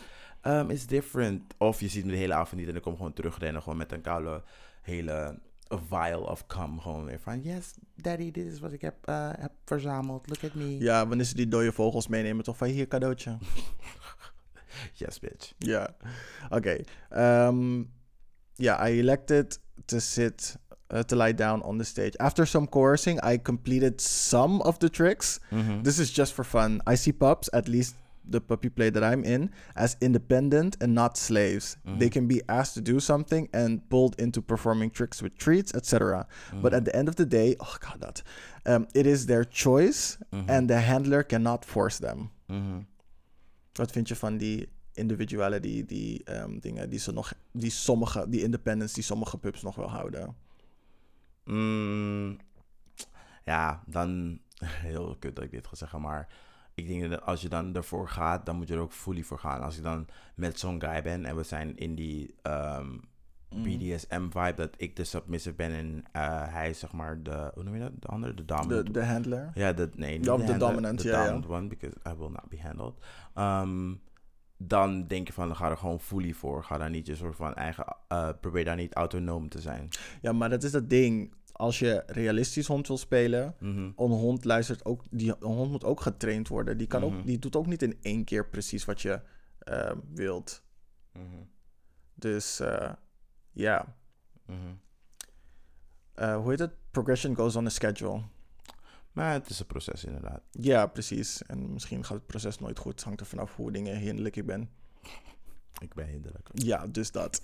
Um, it's different. Of je ziet me de hele avond niet en ik kom gewoon terugrennen. Gewoon met een koude hele vial of cum. Gewoon weer van yes, daddy, dit is wat ik heb, eh, heb verzameld. Look at me. Ja, wanneer ze die dode vogels meenemen, toch van hier cadeautje. Yes, bitch. Ja. Oké. Um, yeah, I elected to sit, uh, to lie down on the stage. After some coercing, I completed some of the tricks. Mhm. This is just for fun. I see pups, at least the puppy play that I'm in, as independent and not slaves. They can be asked to do something and pulled into performing tricks with treats, etc. But at the end of the day, oh god, that um, it is their choice, and the handler cannot force them. Wat vind je van die individuality, die ehm, dingen die ze nog, die sommige, die independence die sommige pups nog wel houden? Mm, ja, dan heel kut dat ik dit ga zeggen, maar ik denk dat als je dan ervoor gaat, dan moet je er ook fully voor gaan. Als ik dan met zo'n guy ben en we zijn in die ehm, BDSM-vibe, dat ik de submissive ben en eh, hij is zeg maar de, hoe noem je dat, de andere, de De, dominant. de handler? ja, dat, nee, de, de handler, dominant, de ja, ja. dominant one, because I will not be handled. Ehm, dan denk je van, dan ga er gewoon fully voor. Ga daar niet je soort van eigen, eh, probeer daar niet autonoom te zijn. Ja, maar dat is het ding. Als je realistisch hond wil spelen, Mhm. een hond luistert ook, die een hond moet ook getraind worden. Die, kan Mhm. ook, die doet ook niet in één keer precies wat je eh, wilt. Mhm. Dus eh, ja, Mhm. Eh, hoe heet het? Progression goes on a schedule. Maar het is een proces inderdaad. Ja, precies. En misschien gaat het proces nooit goed. Het hangt er vanaf hoe dingen hinderlijk ik ben. Ik ben hinderlijk. Ja, dus dat.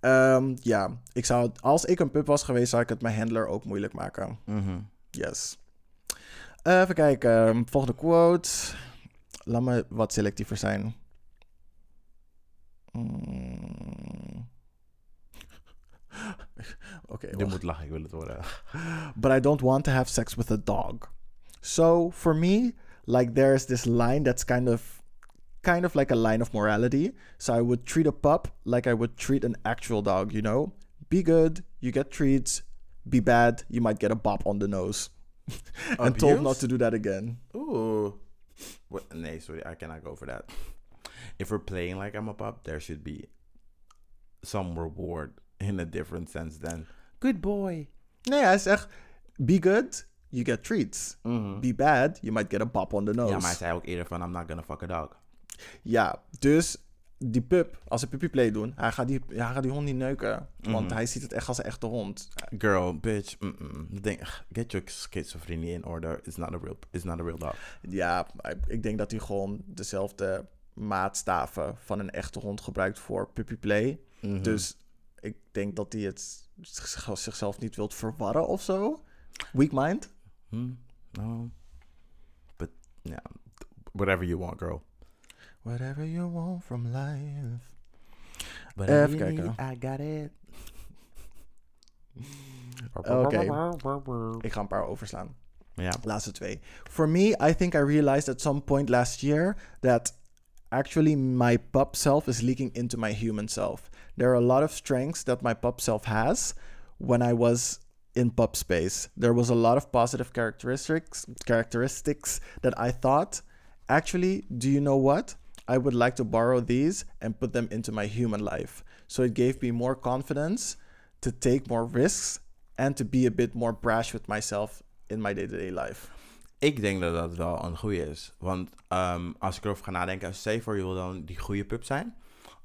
Ehm, ja, ik zou, als ik een pup was geweest, zou ik het mijn handler ook moeilijk maken. Mhm. Yes. Eh, even kijken. ehm, Volgende quote. Laat me wat selectiever zijn. Mm. Oké, Je wacht. moet lachen, ik wil het horen. but I don't want to have sex with a dog. So for me, like there's this line that's kind of kind of like a line of morality. So I would treat a pup like I would treat an actual dog, you know? Be good, you get treats. Be bad, you might get a bop on the nose. and told not to do that again. Ooh. What? Nee, sorry, I cannot go for that. If we're playing like I'm a pup, there should be some reward in a different sense than good boy. Nee, hij zegt be good, you get treats. Mm-hmm. Be bad, you might get a bop on the nose. Ja, maar hij zei ook eerder van I'm not gonna fuck a dog. Ja, dus die pup, als ze puppy play doen, hij gaat die, hij gaat die hond niet neuken. Want hij ziet het echt als een echte hond. Girl, bitch. Denk, get your schizophrenie in order. It's not a real, it's not a real dog. Ja, ik denk dat hij gewoon dezelfde maatstaven van een echte hond gebruikt voor puppy play. Mhm. Dus ik denk dat hij het zich- zichzelf niet wilt verwarren of zo. Weak mind. Hmm, no. But yeah, whatever you want, girl. Whatever you want from life. Whatever Even you need, I got it. Oké. Ik ga een paar overslaan. Ja. Laatste twee. For me, I think I realized at some point last year that actually my pup self is leaking into my human self. There are a lot of strengths that my pup self has when I was in pup space. There was a lot of positive characteristics characteristics that I thought, actually, do you know what? I would like to borrow these and put them into my human life. So it gave me more confidence to take more risks and to be a bit more brash with myself in my day-to-day life. Ik denk dat dat wel een goede is. Want ehm, als ik erover ga nadenken, stel je voor je wil dan die goede pup zijn.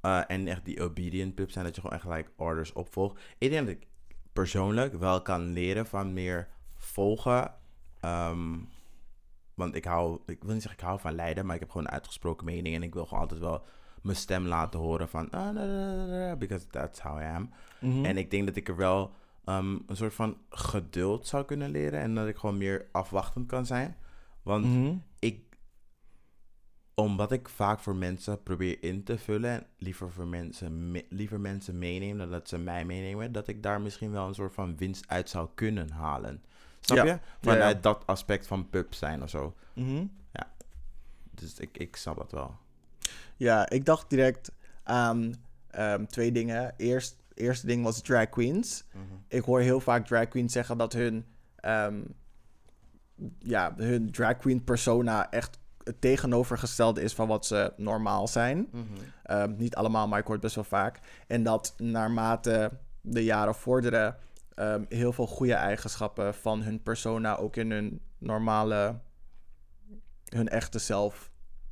eh, en echt die obedient pup zijn, dat je gewoon echt orders opvolgt. Ik denk dat ik persoonlijk wel kan leren van meer volgen. Ehm, want ik hou, ik wil niet zeggen ik hou van leiden, maar ik heb gewoon een uitgesproken mening. En ik wil gewoon altijd wel mijn stem laten horen van, ah, because that's how I am. En ik denk dat ik er wel ehm, een soort van geduld zou kunnen leren. En dat ik gewoon meer afwachtend kan zijn. Want ik, omdat ik vaak voor mensen probeer in te vullen, en liever, voor mensen, me- liever mensen meenemen dan dat ze mij meenemen, dat ik daar misschien wel een soort van winst uit zou kunnen halen. Snap Ja. je? Ja, Vanuit ja. dat aspect van pub zijn of zo. Mhm. Dus ik, ik snap dat wel. Ja, ik dacht direct aan ehm, twee dingen. Eerst, eerste ding was drag queens. Ik hoor heel vaak drag queens zeggen dat hun, ehm, ja, hun drag queen persona echt het tegenovergestelde is van wat ze normaal zijn. Ehm, niet allemaal, maar ik hoor het best wel vaak. En dat naarmate de jaren vorderen, ehm, heel veel goede eigenschappen van hun persona ook in hun normale, hun echte zelf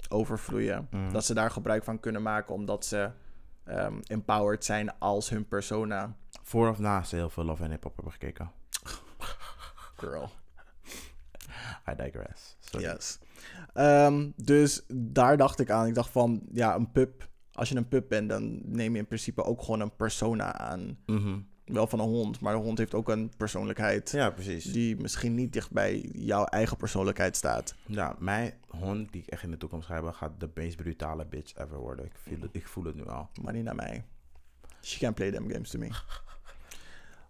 overvloeien. Mhm. Dat ze daar gebruik van kunnen maken omdat ze ehm, empowered zijn als hun persona. Voor of na ze heel veel Love en Hip Hop hebben gekeken. Girl. I digress. Sorry. Yes. Ehm, dus daar dacht ik aan. Ik dacht van, ja, een pup. Als je een pup bent, dan neem je in principe ook gewoon een persona aan. Mhm. Wel van een hond, maar de hond heeft ook een persoonlijkheid Ja, precies. die misschien niet dicht bij jouw eigen persoonlijkheid staat. Ja, mijn hond die ik echt in de toekomst ga hebben, gaat de meest brutale bitch ever worden. Ik, voel het, ik voel het nu al. Maar niet naar mij. She can't play them games to me.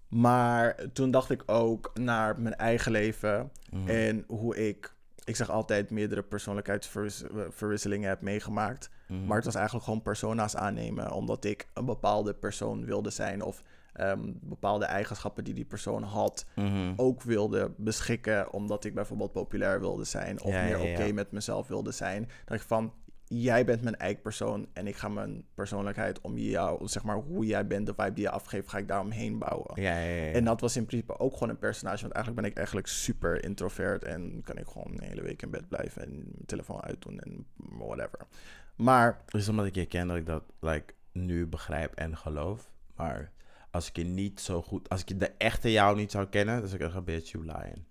Maar toen dacht ik ook naar mijn eigen leven Mhm. en hoe ik, ik zeg altijd, meerdere persoonlijkheidsverwisselingen heb meegemaakt. Mhm. Maar het was eigenlijk gewoon persona's aannemen, omdat ik een bepaalde persoon wilde zijn of ehm, bepaalde eigenschappen die die persoon had Mhm. ook wilde beschikken, omdat ik bijvoorbeeld populair wilde zijn of Ja, meer oké met mezelf wilde zijn. Dat ik van, jij bent mijn eikpersoon en ik ga mijn persoonlijkheid om jou, zeg maar hoe jij bent, de vibe die je afgeeft, ga ik daaromheen bouwen. Ja, ja. En dat was in principe ook gewoon een personage, want eigenlijk ben ik eigenlijk super introvert en kan ik gewoon een hele week in bed blijven en mijn telefoon uitdoen en whatever. Maar is omdat ik je ken dat ik dat like, nu begrijp en geloof. Maar als ik je niet zo goed... Als ik je de echte jou niet zou kennen, dan zou ik echt een beetje you lying.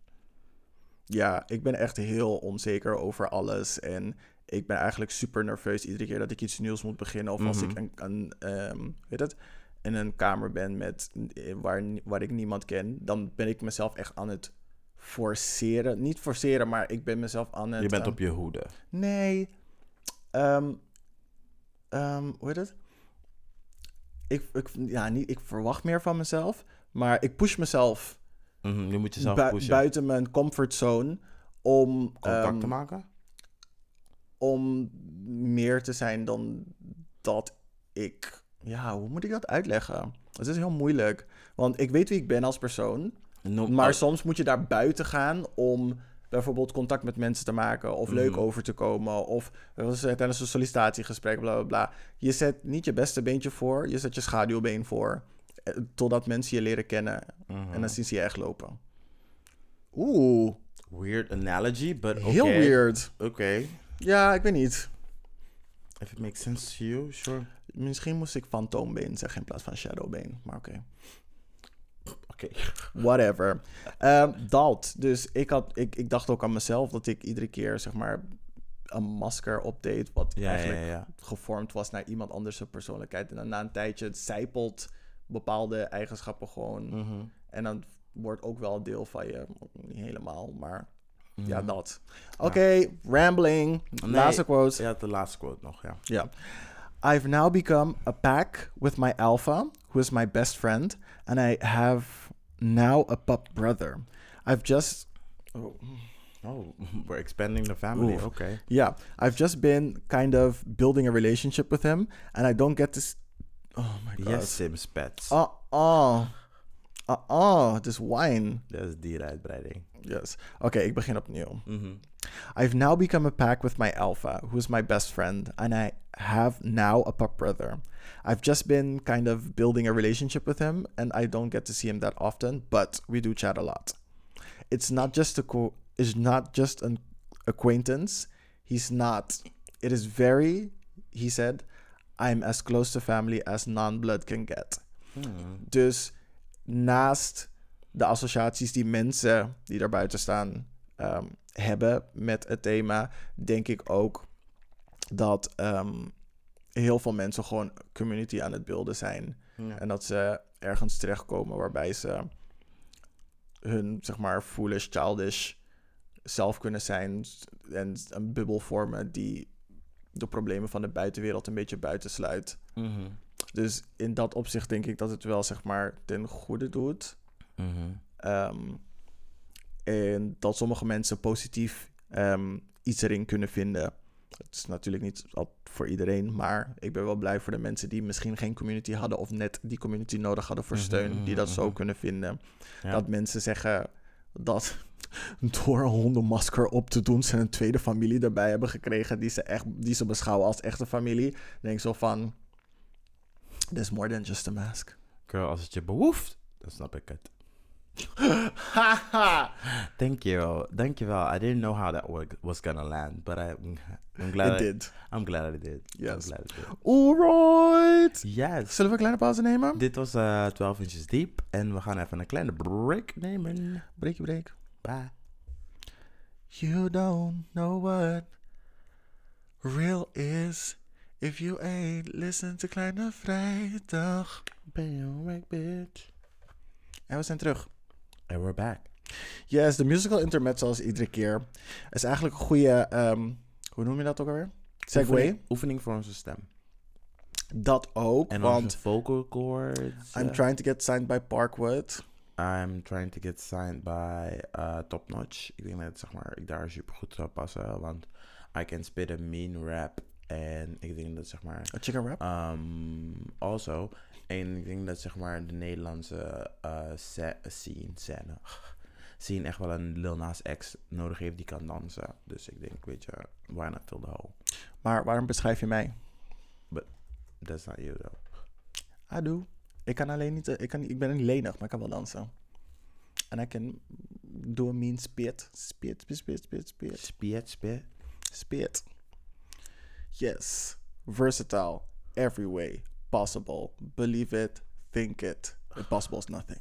ja, ik ben echt heel onzeker over alles. En ik ben eigenlijk super nerveus iedere keer dat ik iets nieuws moet beginnen. Of als Mhm. ik een, een ehm, weet het, in een kamer ben met, eh, waar, waar ik niemand ken. Dan ben ik mezelf echt aan het forceren. Niet forceren, maar ik ben mezelf aan het... Je bent op je hoede. Nee. Ehm, hoe heet het? Ik, ik, ja, niet, ik verwacht meer van mezelf. Maar ik push mezelf Je moet jezelf pushen. buiten mijn comfortzone om, Contact ehm, te maken? om meer te zijn dan dat ik. Ja, hoe moet ik dat uitleggen? Het is heel moeilijk. Want ik weet wie ik ben als persoon. Maar oh, soms moet je daar buiten gaan om bijvoorbeeld contact met mensen te maken. Of leuk Mhm. over te komen. Of was, eh, tijdens een sollicitatiegesprek, bla bla bla. Je zet niet je beste beentje voor. Je zet je schaduwbeen voor. eh, Totdat mensen je leren kennen. mhm. En dan zien ze je echt lopen. Oeh, Weird analogy, but okay. heel weird. Oké. Ja, ik weet niet. If it makes sense to you, sure. Misschien moest ik fantoombeen zeggen in plaats van shadowbeen. Maar oké. Oké. Whatever. Ehm, dat. Dus ik, had, ik, ik dacht ook aan mezelf dat ik iedere keer zeg maar een masker opdeed. Wat Ja, ja, eigenlijk ja, ja. gevormd was naar iemand anders zijn persoonlijkheid. En dan na een tijdje zijpelt bepaalde eigenschappen gewoon. Mhm. En dan wordt ook wel een deel van je. Niet helemaal, maar ja, Mhm. dat. Oké, rambling. Nee, Laatste quote. Ja, de laatste quote nog, ja. Yeah. I've now become a pack with my alpha, who is my best friend, and I have now a pup brother. I've just oh, Oh, we're expanding the family. Oef. Oké. yeah, I've just been kind of building a relationship with him, and I don't get this. Oh my god. Yes, Sims Pets. Uh oh. Uh oh, This wine. Dat is dierenuitbreiding. Yes. Oké, ik begin opnieuw. Mhm. I've now become a pack with my alpha, who is my best friend, and I have now a pup brother. I've just been kind of building a relationship with him, and I don't get to see him that often, but we do chat a lot. It's not just a co- it's not just an acquaintance. He's not. It is very. He said, "I'm as close to family as non-blood can get." Hmm. Dus naast de associaties die mensen die daar buiten staan ehm, hebben met het thema, denk ik ook dat ehm, heel veel mensen gewoon community aan het beelden zijn. Ja. En dat ze ergens terechtkomen waarbij ze hun, zeg maar, foolish, childish zelf kunnen zijn. En een bubbel vormen die de problemen van de buitenwereld een beetje buitensluit. Mhm. Dus in dat opzicht denk ik dat het wel zeg maar ten goede doet. Ehm, en dat sommige mensen positief ehm, iets erin kunnen vinden. Het is natuurlijk niet voor iedereen, maar ik ben wel blij voor de mensen die misschien geen community hadden of net die community nodig hadden voor Mhm, steun, die dat zo mhm. kunnen vinden. Ja. Dat mensen zeggen dat door een hondenmasker op te doen, ze een tweede familie erbij hebben gekregen die ze, echt, die ze beschouwen als echte familie. Dan denk ik zo van, there's more than just a mask. Girl, als het je behoeft, dan snap ik het. Thank you. Thank you. I didn't know how that wa- was gonna land, but I, I'm glad. it I, did. I'm glad I did. I'm Yes. glad I did. Alright. Yes. Zullen we een kleine pauze nemen? Dit was eh 12 inches diep en we gaan even een kleine break nemen. Breekje break. Bye. You don't know what real is if you ain't listen to Kleine Vrijdag. Bam, bitch. En we zijn terug. And we're back. Yes, de musical internet zoals iedere keer. is eigenlijk een goede, ehm, hoe noem je dat ook alweer? Segway. Oefening, oefening voor onze stem. Dat ook, En want onze vocal cords. I'm trying to get signed by Parkwood. I'm trying to get signed by uh, Top Notch. Ik denk dat zeg maar, ik daar super goed zou passen. Want I can spit a mean rap. En ik denk dat zeg maar. A chicken rap? Um, also. En ik denk dat zeg maar de Nederlandse uh, scene, scène, scene echt wel een Lil Nas X nodig heeft die kan dansen. Dus ik denk, weet je, why not fill the hole? Maar waarom beschrijf je mij? That's not you though. I do. Ik kan alleen niet, eh, ik, kan, ik ben niet lenig, maar ik kan wel dansen. En I can do a mean spit. Spit, spit, spit, spit, spit. Spit, spit. Spit. Yes. Versatile. Every way. Possible. Believe it. Think it. Impossible is nothing.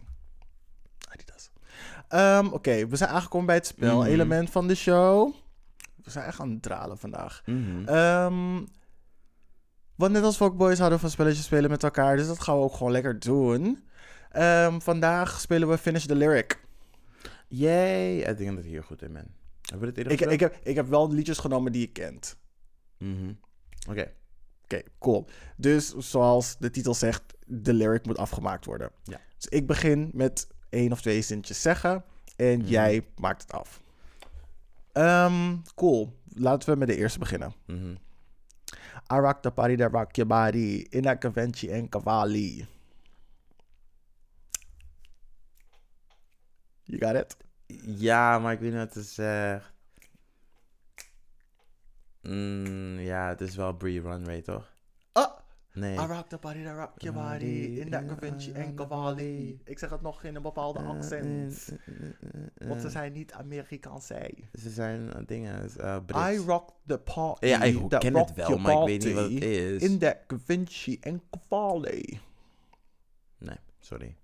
Adidas. Ehm, Oké, we zijn aangekomen bij het spel-element van de show. We zijn echt aan het dralen vandaag. Mhm. Ehm want net als Fuckboys houden we van spelletjes spelen met elkaar. Dus dat gaan we ook gewoon lekker doen. Ehm, vandaag spelen we Finish the Lyric. Yay! Ik denk dat ik hier goed in ben. Hebben we dit eerder Ik, ik, heb, ik heb wel liedjes genomen die je kent. Mhm. Oké. Oké, cool. Dus zoals de titel zegt, de lyric moet afgemaakt worden. Ja. Dus ik begin met één of twee zintjes zeggen en Mhm. jij maakt het af. Ehm, cool. Laten we met de eerste beginnen. Mhm. I rock the party that rock your body in that en Cavalli. You got it? Ja, maar ik weet niet wat te zeggen. Mm, ja, het is wel Bree Runway, toch? Ah! Nee. I rock the party that rock your body in that Cavenci en Cavalli. Ik zeg het nog in een bepaalde Eh, accent. eh, Want ze eh, zijn niet Amerikaans. Ze zijn eh, dingen, Brits. I rock the party. ja, ik ken het wel, maar ik weet niet wat het is. In that Cavenci en Cavalli. Nee, sorry.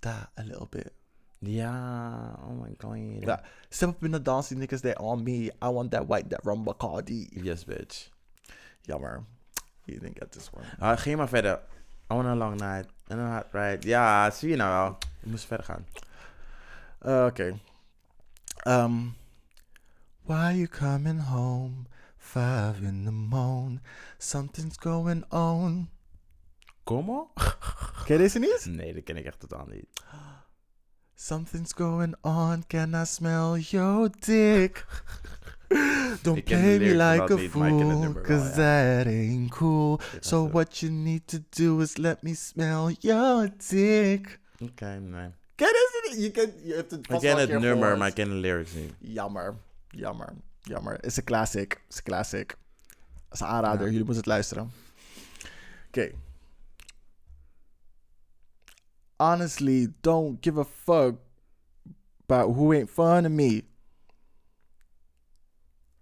Da, a little bit. Ja, oh my god. Ja. Step up in the dance, niggas they on me. I want that white, that rum Bacardi. Yes, bitch. Jammer. You didn't get this one. Ah, ging maar verder. I want a long night. And a hot ride. Ja, zie je nou wel. Moest verder gaan. Uh, okay. Um, why you coming home? Five in the morning. Something's going on. Como? Ken je deze niet? Nee, dat ken ik echt totaal niet. Something's going on. Can I smell your dick? Don't play me like a niet, fool, cause that ain't cool. So what you need to do is let me smell your dick. Oké, nee. Ken je? Je, kent, je hebt het Ik ken het nummer, gehoord. maar ik ken de lyrics niet. Jammer, jammer, jammer. Is een classic. Is een classic. Is een aanrader. Ja. Jullie moeten het luisteren. Oké. Honestly, don't give a fuck about who ain't fun of me.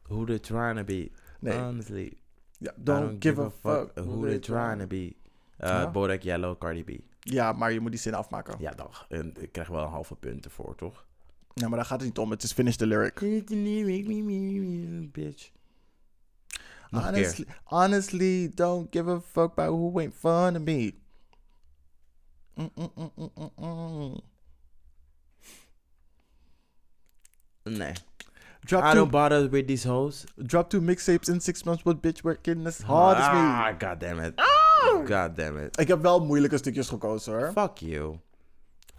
Who they trying to be? Nee, Honestly. ja, don't, give, a fuck who they trying to be. Uh? Bodak Yellow, Cardi B. Ja, maar je moet die zin afmaken. Ja. Ja, dag. En ik krijg wel een halve punt ervoor, toch? maar daar gaat het niet om. Het is finish the lyric. Bitch. Honestly, honestly, don't give a fuck about who ain't fun of me. Mm, mm, mm, nah. Drop I do don't bother with these hoes. Drop two mixtapes in six months. but bitch working as ah, hard as me. Ah, god damn it. Ah! God damn it. Ik heb wel moeilijke stukjes gekozen hoor. Fuck you.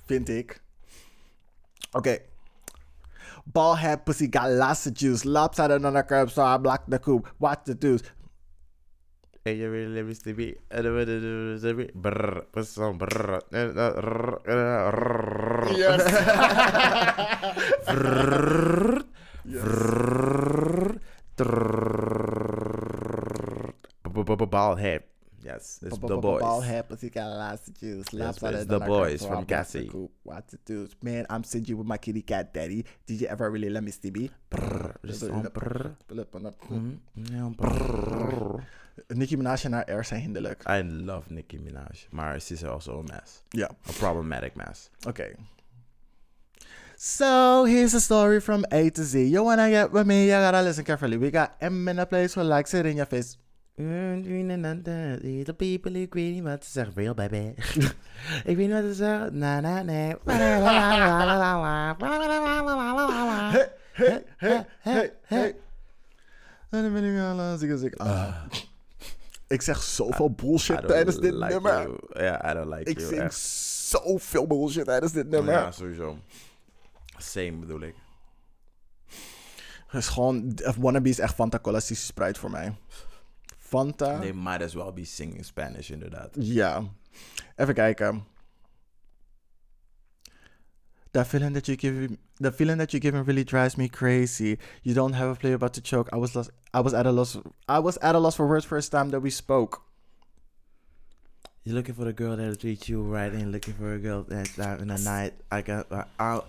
Vind ik. Oké. Okay. Ball head pussy got lots of juice. Lopsided on the curb, so I blocked the coupe. Watch the dudes. En you really let me sleepy. And I'm gonna. Brrr. Put some brrr. Yes. brrr. Brrr. Brrr. Brrr. Bald head. Yes, it's the boys. Ball happens. He got lots of juice. Lots yes, it's the boys from Cassie. What to do, man? I'm sitting with my kitty cat daddy. Did you ever really let me see me? Mm-hmm, Nicki Minaj and her air zijn hinderlijk. I love Nicki Minaj, but she's also a mess. Yeah, a problematic mess. Okay. So here's a story from A to Z. You wanna get with me? You gotta listen carefully. We got M in a place who likes it in your face. Little people, ik weet niet wat ze zeggen. Real baby. ik weet niet wat ze zeggen. Na, na, nee. Hey, hey, hey, hey, hey. En ben ik al ik zeg. Ik zeg zoveel bullshit tijdens dit nummer. Ja, I don't like ik. Ik zing zoveel bullshit tijdens dit nummer. Ja, sowieso. Same bedoel ik. Het is gewoon... Wannabe is echt fantacolistische Sprite voor mij. Fanta. They might as well be singing Spanish, inderdaad. Ja. Even kijken. That feeling that you give the feeling that you give me really drives me crazy. You don't have a play about to choke. I was lost I was at a loss I was at a loss for words first time that we spoke. You're looking for the girl that'll treat you right and looking for a girl that's out in the night. I got uh, out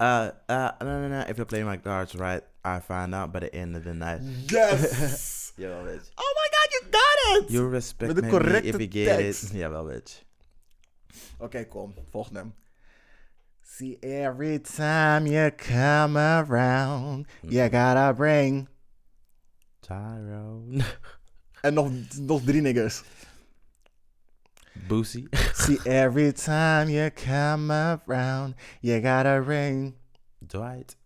uh uh no no no if you're playing my cards right, I find out by the end of the night. Yes Jawel, weet. Oh my god, you got it! You respect Met de correcte me. It. Jawel, weet. Oké, okay, volg hem See, every time you come around, hmm. you gotta bring... Tyrone. en nog, nog drie niggers. Boosie. See, every time you come around, you gotta ring... Dwight.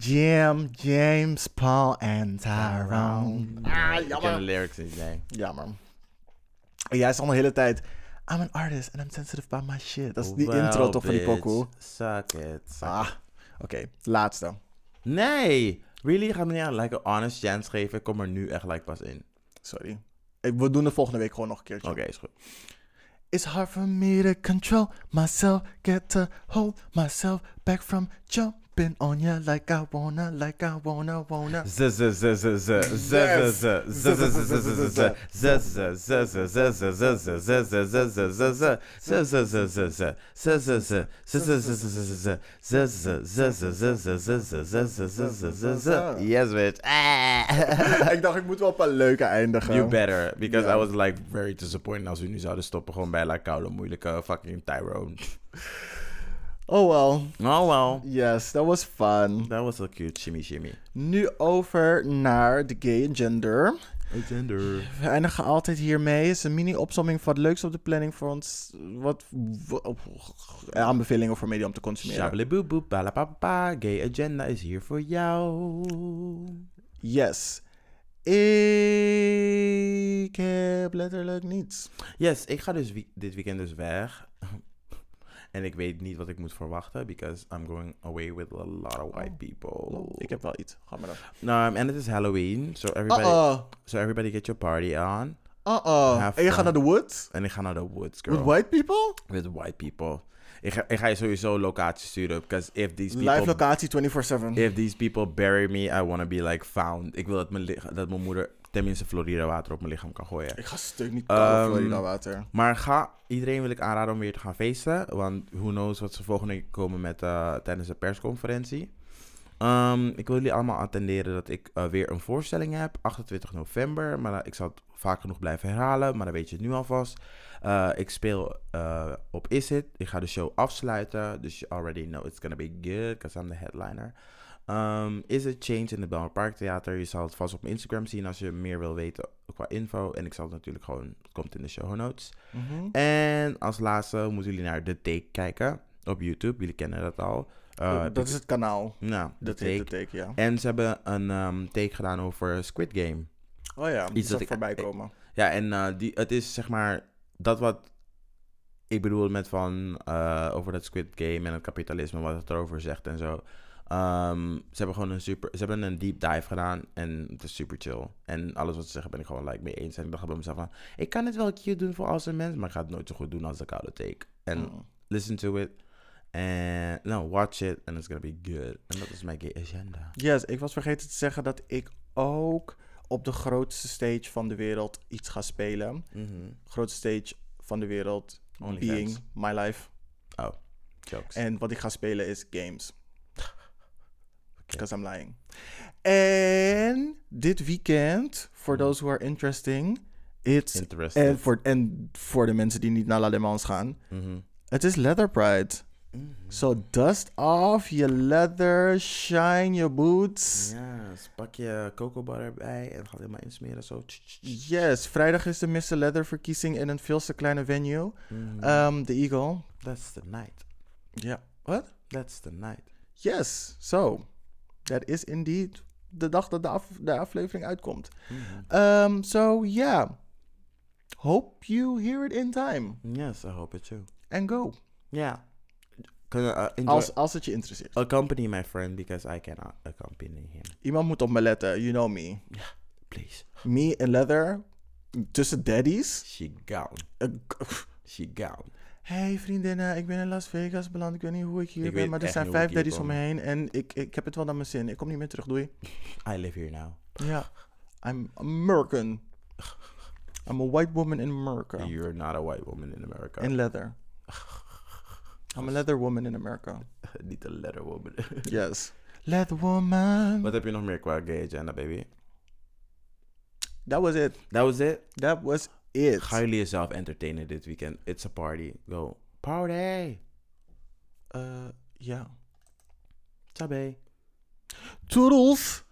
Jim, James, Paul en Tyrone. Ah, jammer. Ik ken de lyrics niet, nee. Jammer. En jij zong de hele tijd... I'm an artist and I'm sensitive about my shit. Dat is die intro toch van die pokoe. Suck it. Ah, oké. Laatste. Nee. Really? Ga me niet aan like, een honest chance geven. Ik kom er nu echt like pas in. Sorry. We doen de volgende week gewoon nog een keertje. Oké, is goed. It's hard for me to control myself, get to hold myself back from jump On like I wanna, like I wanna, wanna. Yes, bitch. ik dacht, ik moet wel op een leuke eindigen. You better, because I was like very disappointed als we nu zouden stoppen gewoon bij La Koude moeilijke fucking Tyrone. Oh well. Oh well. Yes, that was fun. That was so cute. Shimmy shimmy. Nu over naar de gay en gender. Gender. We eindigen altijd hiermee. Het is een mini-opsomming van het leukste op de planning voor ons. Wat, wat aanbevelingen voor media om te consumeren. Shabbly balapapa. Gay agenda is hier voor jou. Yes. Ik heb letterlijk niets. Yes, ik ga dus wie- dit weekend dus weg. En ik weet niet wat ik moet verwachten. Because I'm going away with a lot of white people. Oh, ik heb wel iets. Ga maar dan. Nou, en het is Halloween. So everybody, so everybody get your party on. Uh-oh. En je gaat naar de woods? En ik ga naar de woods, girl. With white people? With white people. Ik ga, ik ga je sowieso locatie sturen. Because if these people... Live locatie 24-7. If these people bury me, I want to be like found. Ik wil dat mijn, dat mijn moeder tenminste Florida water op mijn lichaam kan gooien. Ik ga stuk niet koud Ehm, Florida water. Maar ga, iedereen wil ik aanraden om weer te gaan feesten. Want who knows wat ze volgende week komen met eh, tijdens de persconferentie. Ehm, ik wil jullie allemaal attenderen dat ik eh, weer een voorstelling heb. 28 november. Maar ik zal het vaak genoeg blijven herhalen. Maar dan weet je het nu alvast. Eh, ik speel op Is It. Ik ga de show afsluiten. Dus you already know it's gonna be good. Because I'm the headliner. Ehm, is It Change in de Belmer Park Theater. Je zal het vast op Instagram zien als je meer wil weten qua info. En ik zal het natuurlijk gewoon... Het komt in de show notes. Mhm. En als laatste moeten jullie naar The Take kijken op YouTube. Jullie kennen dat al. Eh, heb dat is het kanaal. Nou, de Dat de take. take, ja. En ze hebben een ehm, take gedaan over Squid Game. Oh ja, Iets dat ik- voorbij ik- komen. Ja, en eh, die, het is zeg maar dat wat ik bedoel met van eh, over dat Squid Game en het kapitalisme, wat het erover zegt en zo. Ehm, ze hebben gewoon een super, ze hebben een deep dive gedaan en het is super chill. En alles wat ze zeggen ben ik gewoon like mee eens. En ik dacht bij mezelf van, ik kan het wel cute doen voor als een mens, maar ik ga het nooit zo goed doen als de koude take. En Mm. listen to it. En no, watch it and it's gonna be good. En dat is mijn gay agenda. Yes, ik was vergeten te zeggen dat ik ook op de grootste stage van de wereld iets ga spelen. Mhm. Grootste stage van de wereld, OnlyFans. being my life. Oh, jokes. En wat ik ga spelen is games. Because I'm lying. En dit weekend, for Mhm. those who are interesting, it's Interested. en voor, en voor de mensen die niet naar La Demans gaan, Mhm. het is Leather Pride. Mhm. So dust off je leather, shine je boots. Ja, dus pak je cocoa butter erbij en ga helemaal insmeren zo. Yes, vrijdag is de Mr. Leather verkiezing in een veel te kleine venue. Mhm. Um, de Eagle. That's the night. Ja. What? That's the night. Yes, so that is indeed de dag dat de, af- de aflevering uitkomt. Mhm. Um, so yeah, hope you hear it in time Yes, I hope it too. and go. Yeah. Uh, enjoy, Als, als het je interesseert. accompany my friend because I cannot accompany him. Iemand moet op me letten, you know me. Please. Me en leather, tussen daddies. She gone. K- She gone. Hey vriendinnen, ik ben in Las Vegas beland. Ik weet niet hoe ik hier Ik ben, maar er zijn vijf daddies om me heen en ik, ik heb het wel naar mijn zin. Ik kom niet meer terug, doei. I live here now. Ja, I'm American. I'm a white woman in America. You're not a white woman in America. In leather. I'm a leather woman in America. Niet een letter woman. Yes. Leather woman. Wat heb je nog meer qua gay agenda, baby? That was it. That was it? That was it. Ga jullie jezelf entertainen dit weekend? It's a party. Go. Party. Uh, ja. Tabé. Toodles.